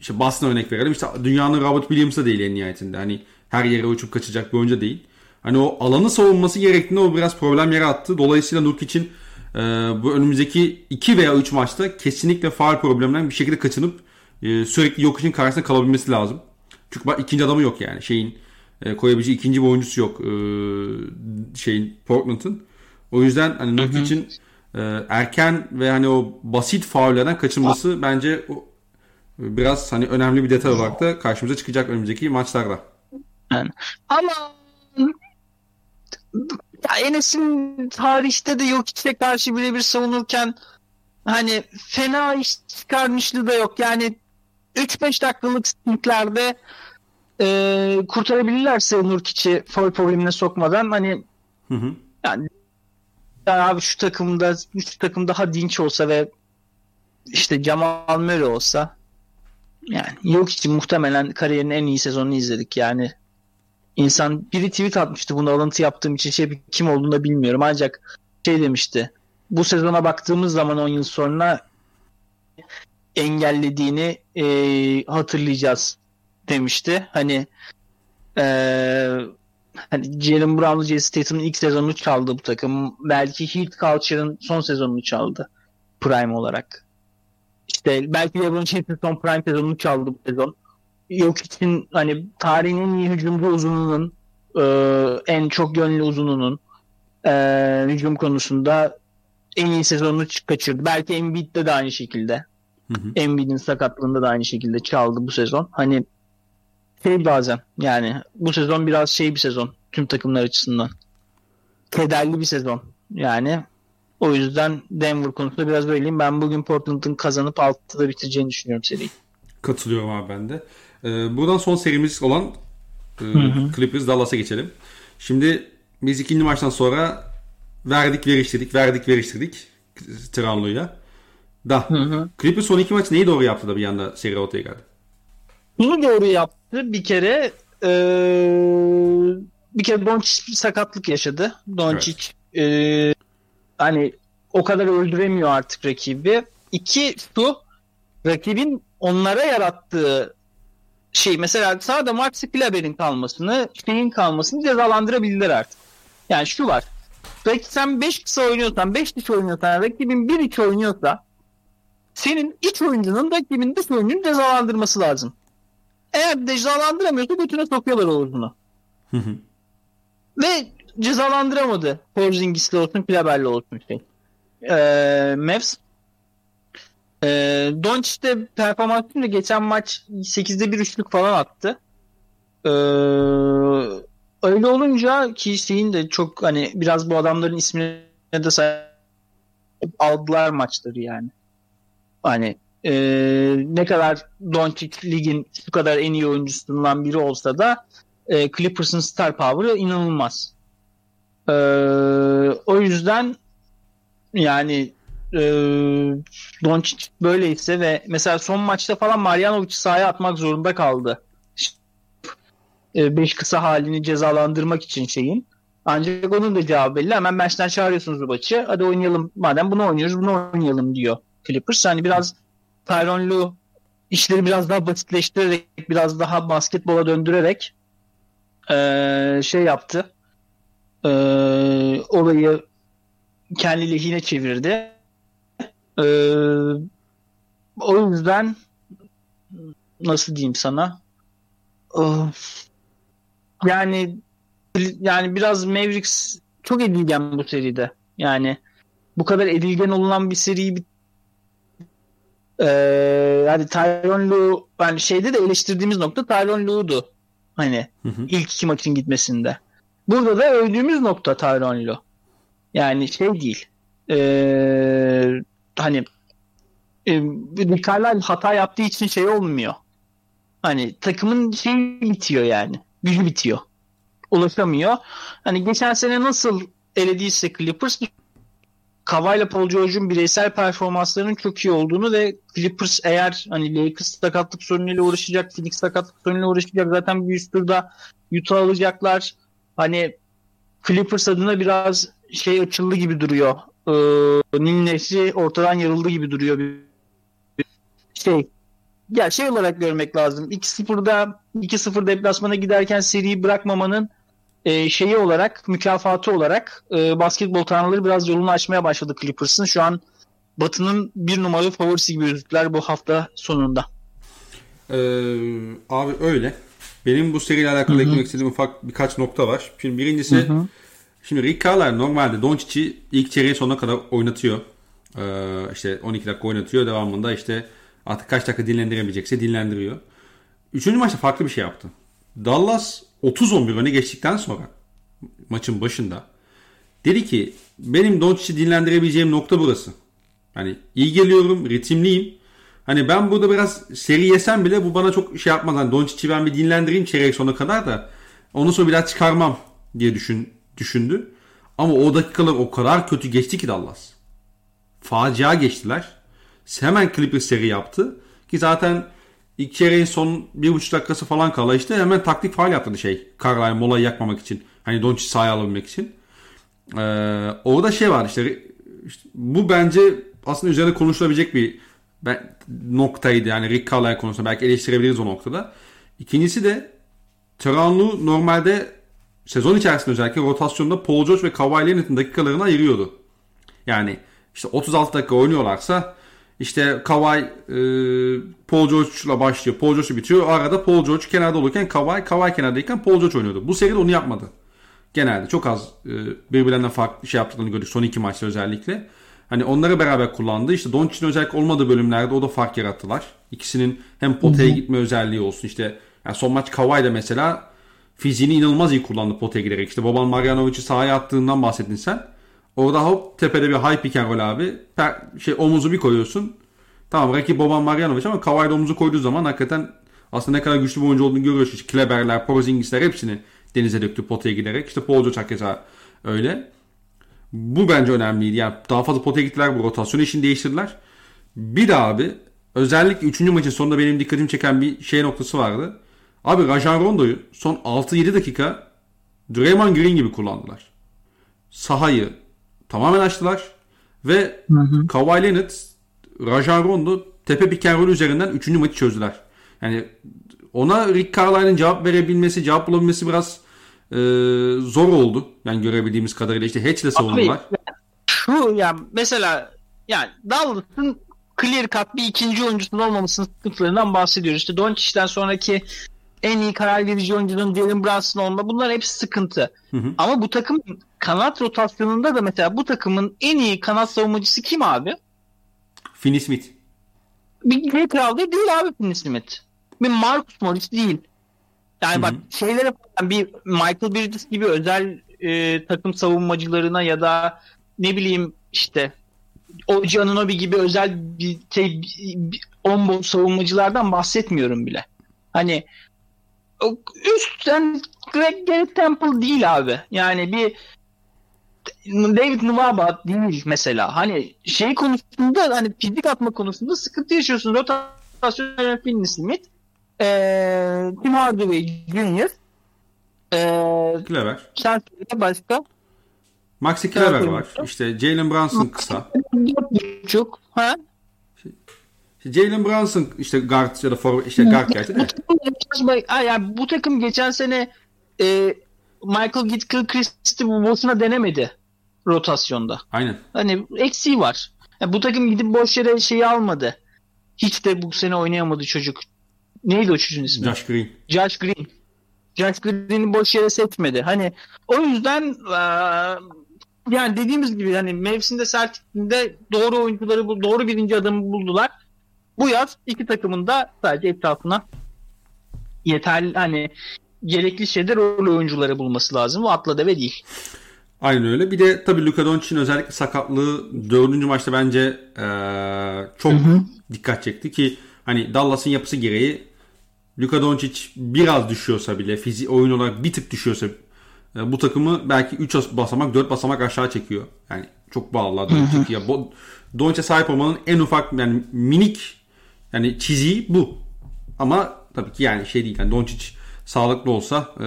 işte Boston örnek verelim işte dünyanın Robert Williams'a değil en nihayetinde. Hani her yere uçup kaçacak bir oyuncu değil. Hani o alanı savunması gerektiğinde o biraz problem yarattı. Dolayısıyla Nurkic'in e, bu önümüzdeki 2 veya 3 maçta kesinlikle faal problemden bir şekilde kaçınıp e, sürekli yok için karşısında kalabilmesi lazım. Çünkü bak ikinci adamı yok yani. Şeyin e, koyabileceği ikinci bir oyuncusu yok. E, şeyin Portland'ın. O yüzden hani Nurkic'in e, erken ve hani o basit faullerden kaçınması bence o, biraz hani önemli bir detay olarak da karşımıza çıkacak önümüzdeki maçlarda. Yani, ama ya Enes'in tarihte de yok içe karşı birebir savunurken hani fena iş çıkarmışlığı da yok. Yani 3-5 dakikalık stintlerde e, kurtarabilirlerse Nurkic'i foul problemine sokmadan hani hı hı. yani yani abi şu takımda şu takım daha dinç olsa ve işte Jamal Murray olsa yani yok için muhtemelen kariyerin en iyi sezonunu izledik yani insan biri tweet atmıştı bunu alıntı yaptığım için şey kim olduğunu da bilmiyorum ancak şey demişti bu sezona baktığımız zaman 10 yıl sonra engellediğini e, hatırlayacağız demişti. Hani e, hani Jalen Brown'lu Jason Tatum'un ilk sezonunu çaldı bu takım. Belki Heat Culture'ın son sezonunu çaldı prime olarak. İşte belki LeBron James'in son prime sezonunu çaldı bu sezon. Yok için hani tarihin en iyi hücumcu uzununun e, en çok yönlü uzununun e, hücum konusunda en iyi sezonunu kaçırdı. Belki Embiid'de de aynı şekilde. Embiid'in sakatlığında da aynı şekilde çaldı bu sezon. Hani şey bazen yani bu sezon biraz şey bir sezon tüm takımlar açısından. Kederli bir sezon. Yani o yüzden Denver konusunda biraz böyleyim. Ben bugün Portland'ın kazanıp 6'da bitireceğini düşünüyorum seriyi. Katılıyorum abi ben de. Ee, buradan son serimiz olan e, Clippers Dallas'a geçelim. Şimdi biz ikinci maçtan sonra verdik veriştirdik verdik veriştirdik Tranlo'ya. Da. Hı hı. Clippers son iki maç neyi doğru yaptı da bir anda seri ortaya geldi? Bunu doğru yaptı. Bir kere ee, bir kere Doncic sakatlık yaşadı. Doncic evet. ee, hani o kadar öldüremiyor artık rakibi. İki şu rakibin onlara yarattığı şey mesela sağda Maxi Kleber'in kalmasını, şeyin kalmasını cezalandırabilirler artık. Yani şu var. Belki sen 5 kısa oynuyorsan, 5 diş oynuyorsan, rakibin 1 iç oynuyorsa senin iç oyuncunun rakibin dış oyuncunun cezalandırması lazım. Eğer cezalandıramıyorsa götüne sokuyorlar o Ve cezalandıramadı. Porzingis'le olsun, Kleber'le olsun şey. Ee, Mavs. Ee, Doncic de performansıyla geçen maç 8'de bir üçlük falan attı. Ee, öyle olunca ki şeyin de çok hani biraz bu adamların ismine de sahip aldılar maçları yani. Hani e, ne kadar Doncic ligin şu kadar en iyi oyuncusundan biri olsa da e, Clippers'ın star power'ı inanılmaz. E, o yüzden yani e, Doncic böyleyse ve mesela son maçta falan Marjanovic'i sahaya atmak zorunda kaldı. 5 e, kısa halini cezalandırmak için şeyin. Ancak onun da cevabı belli. Hemen bench'ten çağırıyorsunuz maçı. Hadi oynayalım. Madem bunu oynuyoruz bunu oynayalım diyor Clippers. Hani biraz Tyron Lue işleri biraz daha basitleştirerek, biraz daha basketbola döndürerek ee, şey yaptı. Ee, olayı kendi lehine çevirdi. Ee, o yüzden nasıl diyeyim sana yani yani biraz Mavericks çok edilgen bu seride. Yani bu kadar edilgen olunan bir seriyi ee, yani Tyron Lue yani şeyde de eleştirdiğimiz nokta Tyron Lue'du. Hani hı hı. ilk iki maçın gitmesinde. Burada da övdüğümüz nokta Tyron Lue. Yani şey değil. Ee, hani e, Rick hata yaptığı için şey olmuyor. Hani takımın şey bitiyor yani. Gücü bitiyor. Ulaşamıyor. Hani geçen sene nasıl elediyse Clippers Kawhi ile Paul George'un bireysel performanslarının çok iyi olduğunu ve Clippers eğer hani Lakers sakatlık sorunuyla uğraşacak, Phoenix sakatlık sorunuyla uğraşacak zaten bir üst turda Utah alacaklar. Hani Clippers adına biraz şey açıldı gibi duruyor. Ee, Nil Nehri ortadan yarıldı gibi duruyor. Bir şey ya şey olarak görmek lazım. 2-0'da 2-0 deplasmana giderken seriyi bırakmamanın e, şeyi olarak, mükafatı olarak e, basketbol tanrıları biraz yolunu açmaya başladı Clippers'ın. Şu an Batı'nın bir numaralı favorisi gibi gözüktüler bu hafta sonunda. Ee, abi öyle. Benim bu seriyle alakalı Hı-hı. eklemek istediğim ufak birkaç nokta var. Şimdi birincisi Hı-hı. şimdi Rick Carlisle normalde Doncic'i ilk çeyreğin sonuna kadar oynatıyor. Ee, işte 12 dakika oynatıyor. Devamında işte artık kaç dakika dinlendirebilecekse dinlendiriyor. Üçüncü maçta farklı bir şey yaptı. Dallas 30-11 öne geçtikten sonra maçın başında dedi ki benim Doncic'i dinlendirebileceğim nokta burası. Hani iyi geliyorum, ritimliyim. Hani ben burada biraz seri yesem bile bu bana çok şey yapmaz. Hani Doncic'i ben bir dinlendireyim çeyrek sona kadar da onu sonra biraz çıkarmam diye düşün, düşündü. Ama o dakikalar o kadar kötü geçti ki Dallas. Facia geçtiler. Hemen Clippers seri yaptı. Ki zaten İlk çeyreğin son bir buçuk dakikası falan kala işte hemen taktik faal yaptı şey. Carlisle molayı yakmamak için. Hani Doncic sahaya alabilmek için. Ee, orada şey var işte, işte bu bence aslında üzerine konuşulabilecek bir ben, noktaydı. Yani Rick Carlisle konusunda belki eleştirebiliriz o noktada. İkincisi de Tranlu normalde sezon içerisinde özellikle rotasyonda Paul George ve Kawhi Leonard'ın dakikalarını ayırıyordu. Yani işte 36 dakika oynuyorlarsa işte Kawhi e, Paul George'la başlıyor. Paul George bitiyor. Arada Paul George kenarda olurken Kawhi, Kawhi kenardayken Paul George oynuyordu. Bu seride onu yapmadı. Genelde çok az e, birbirlerinden farklı şey yaptıklarını gördük son iki maçta özellikle. Hani onları beraber kullandı. İşte Doncic'in özellikle olmadığı bölümlerde o da fark yarattılar. İkisinin hem potaya gitme özelliği olsun. İşte yani son maç Kawhi de mesela fiziğini inanılmaz iyi kullandı potaya giderek. İşte Boban Marjanovic'i sahaya attığından bahsettin sen. Orada hop tepede bir high pick and abi. Per, şey omuzu bir koyuyorsun. Tamam rakip Boban Marjanovic ama Kawhi omuzu koyduğu zaman hakikaten aslında ne kadar güçlü bir oyuncu olduğunu görüyorsun. İşte Kleberler, Porzingisler hepsini denize döktü potaya giderek. İşte Paul George öyle. Bu bence önemliydi. Yani daha fazla potaya gittiler bu rotasyon işini değiştirdiler. Bir de abi özellikle 3. maçın sonunda benim dikkatimi çeken bir şey noktası vardı. Abi Rajan Rondo'yu son 6-7 dakika Draymond Green gibi kullandılar. Sahayı tamamen açtılar. Ve hı hı. Kawhi Leonard, Rajan Rondo tepe roll üzerinden 3. maçı çözdüler. Yani ona Rick Carlisle'ın cevap verebilmesi, cevap bulabilmesi biraz e, zor oldu. Yani görebildiğimiz kadarıyla işte Hatch'le savundular. Şu ya mesela yani Dallas'ın clear cut bir ikinci oyuncusunun olmamasının sıkıntılarından bahsediyoruz. İşte Doncic'ten sonraki en iyi karar verici oyuncunun Jalen Brunson olma bunlar hepsi sıkıntı. Hı hı. Ama bu takım kanat rotasyonunda da mesela bu takımın en iyi kanat savunmacısı kim abi? Finney Smith. Bir J. Crowder değil abi Finney Smith. Bir Marcus Morris değil. Yani Hı bak şeylere falan bir Michael Bridges gibi özel e, takım savunmacılarına ya da ne bileyim işte o Anunoby gibi özel bir şey on savunmacılardan bahsetmiyorum bile. Hani üstten Greg Garrett Temple değil abi. Yani bir David Nwaba değil mesela. Hani şey konusunda hani fizik atma konusunda sıkıntı yaşıyorsun. Rotasyon Finney Smith eee Tim Hardaway Jr. Eee Clever. sen başka Maxi Clever Evet. var. İşte Jalen Brunson kısa. çok ha Jalen Brunson işte guard ya da forward işte guard gerçi de. Ay, yani bu takım geçen sene e, Michael Gilchrist'i bu boşuna denemedi rotasyonda. Aynen. Hani eksiği var. Yani bu takım gidip boş yere şeyi almadı. Hiç de bu sene oynayamadı çocuk. Neydi o çocuğun ismi? Josh Green. Josh Green. Josh Green'i boş yere seçmedi. Hani o yüzden eee, yani dediğimiz gibi hani mevsimde Celtic'inde doğru oyuncuları doğru birinci adamı buldular. Bu yaz iki takımın da sadece etrafına yeterli hani gerekli şeyde rol oyuncuları bulması lazım. Bu atla deve değil. Aynen öyle. Bir de tabii Luka Doncic'in özellikle sakatlığı dördüncü maçta bence eee, çok dikkat çekti ki hani Dallas'ın yapısı gereği Luka Doncic biraz düşüyorsa bile fizi oyun olarak bir tık düşüyorsa e, bu takımı belki 3 basamak 4 basamak aşağı çekiyor. Yani çok bağlılar. Ya, Bo- Doncic'e sahip olmanın en ufak yani minik yani çiziği bu. Ama tabii ki yani şey değil. Yani Doncic sağlıklı olsa e,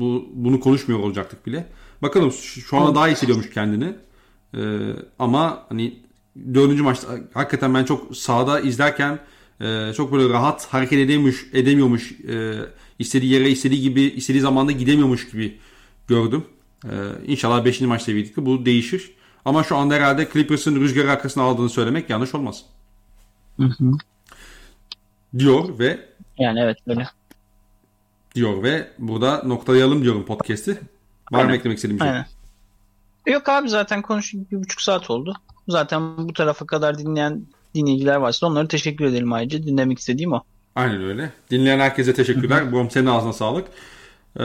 bu bunu konuşmuyor olacaktık bile. Bakalım şu anda daha iyi hissediyormuş kendini. E, ama hani dördüncü maçta hakikaten ben çok sahada izlerken e, çok böyle rahat hareket edemiyormuş, edemiyormuş. E, istediği yere istediği gibi istediği zamanda gidemiyormuş gibi gördüm. E, inşallah 5. maçta birlikte bu değişir. Ama şu anda herhalde Clippers'ın rüzgarı arkasına aldığını söylemek yanlış olmaz. Diyor ve Yani evet böyle. diyor ve burada noktalayalım diyorum podcast'i. Var mı eklemek istediğim bir şey? Aynen. Yok abi zaten konuştuk bir buçuk saat oldu. Zaten bu tarafa kadar dinleyen dinleyiciler varsa onlara teşekkür edelim ayrıca. Dinlemek istediğim o. Aynen öyle. Dinleyen herkese teşekkürler. Brom senin ağzına sağlık. Ee,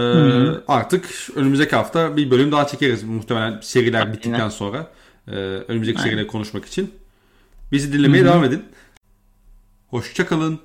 artık önümüzdeki hafta bir bölüm daha çekeriz muhtemelen seriler Aynen. bittikten sonra. Ee, önümüzdeki Aynen. serileri konuşmak için. Bizi dinlemeye devam edin. Hoşçakalın.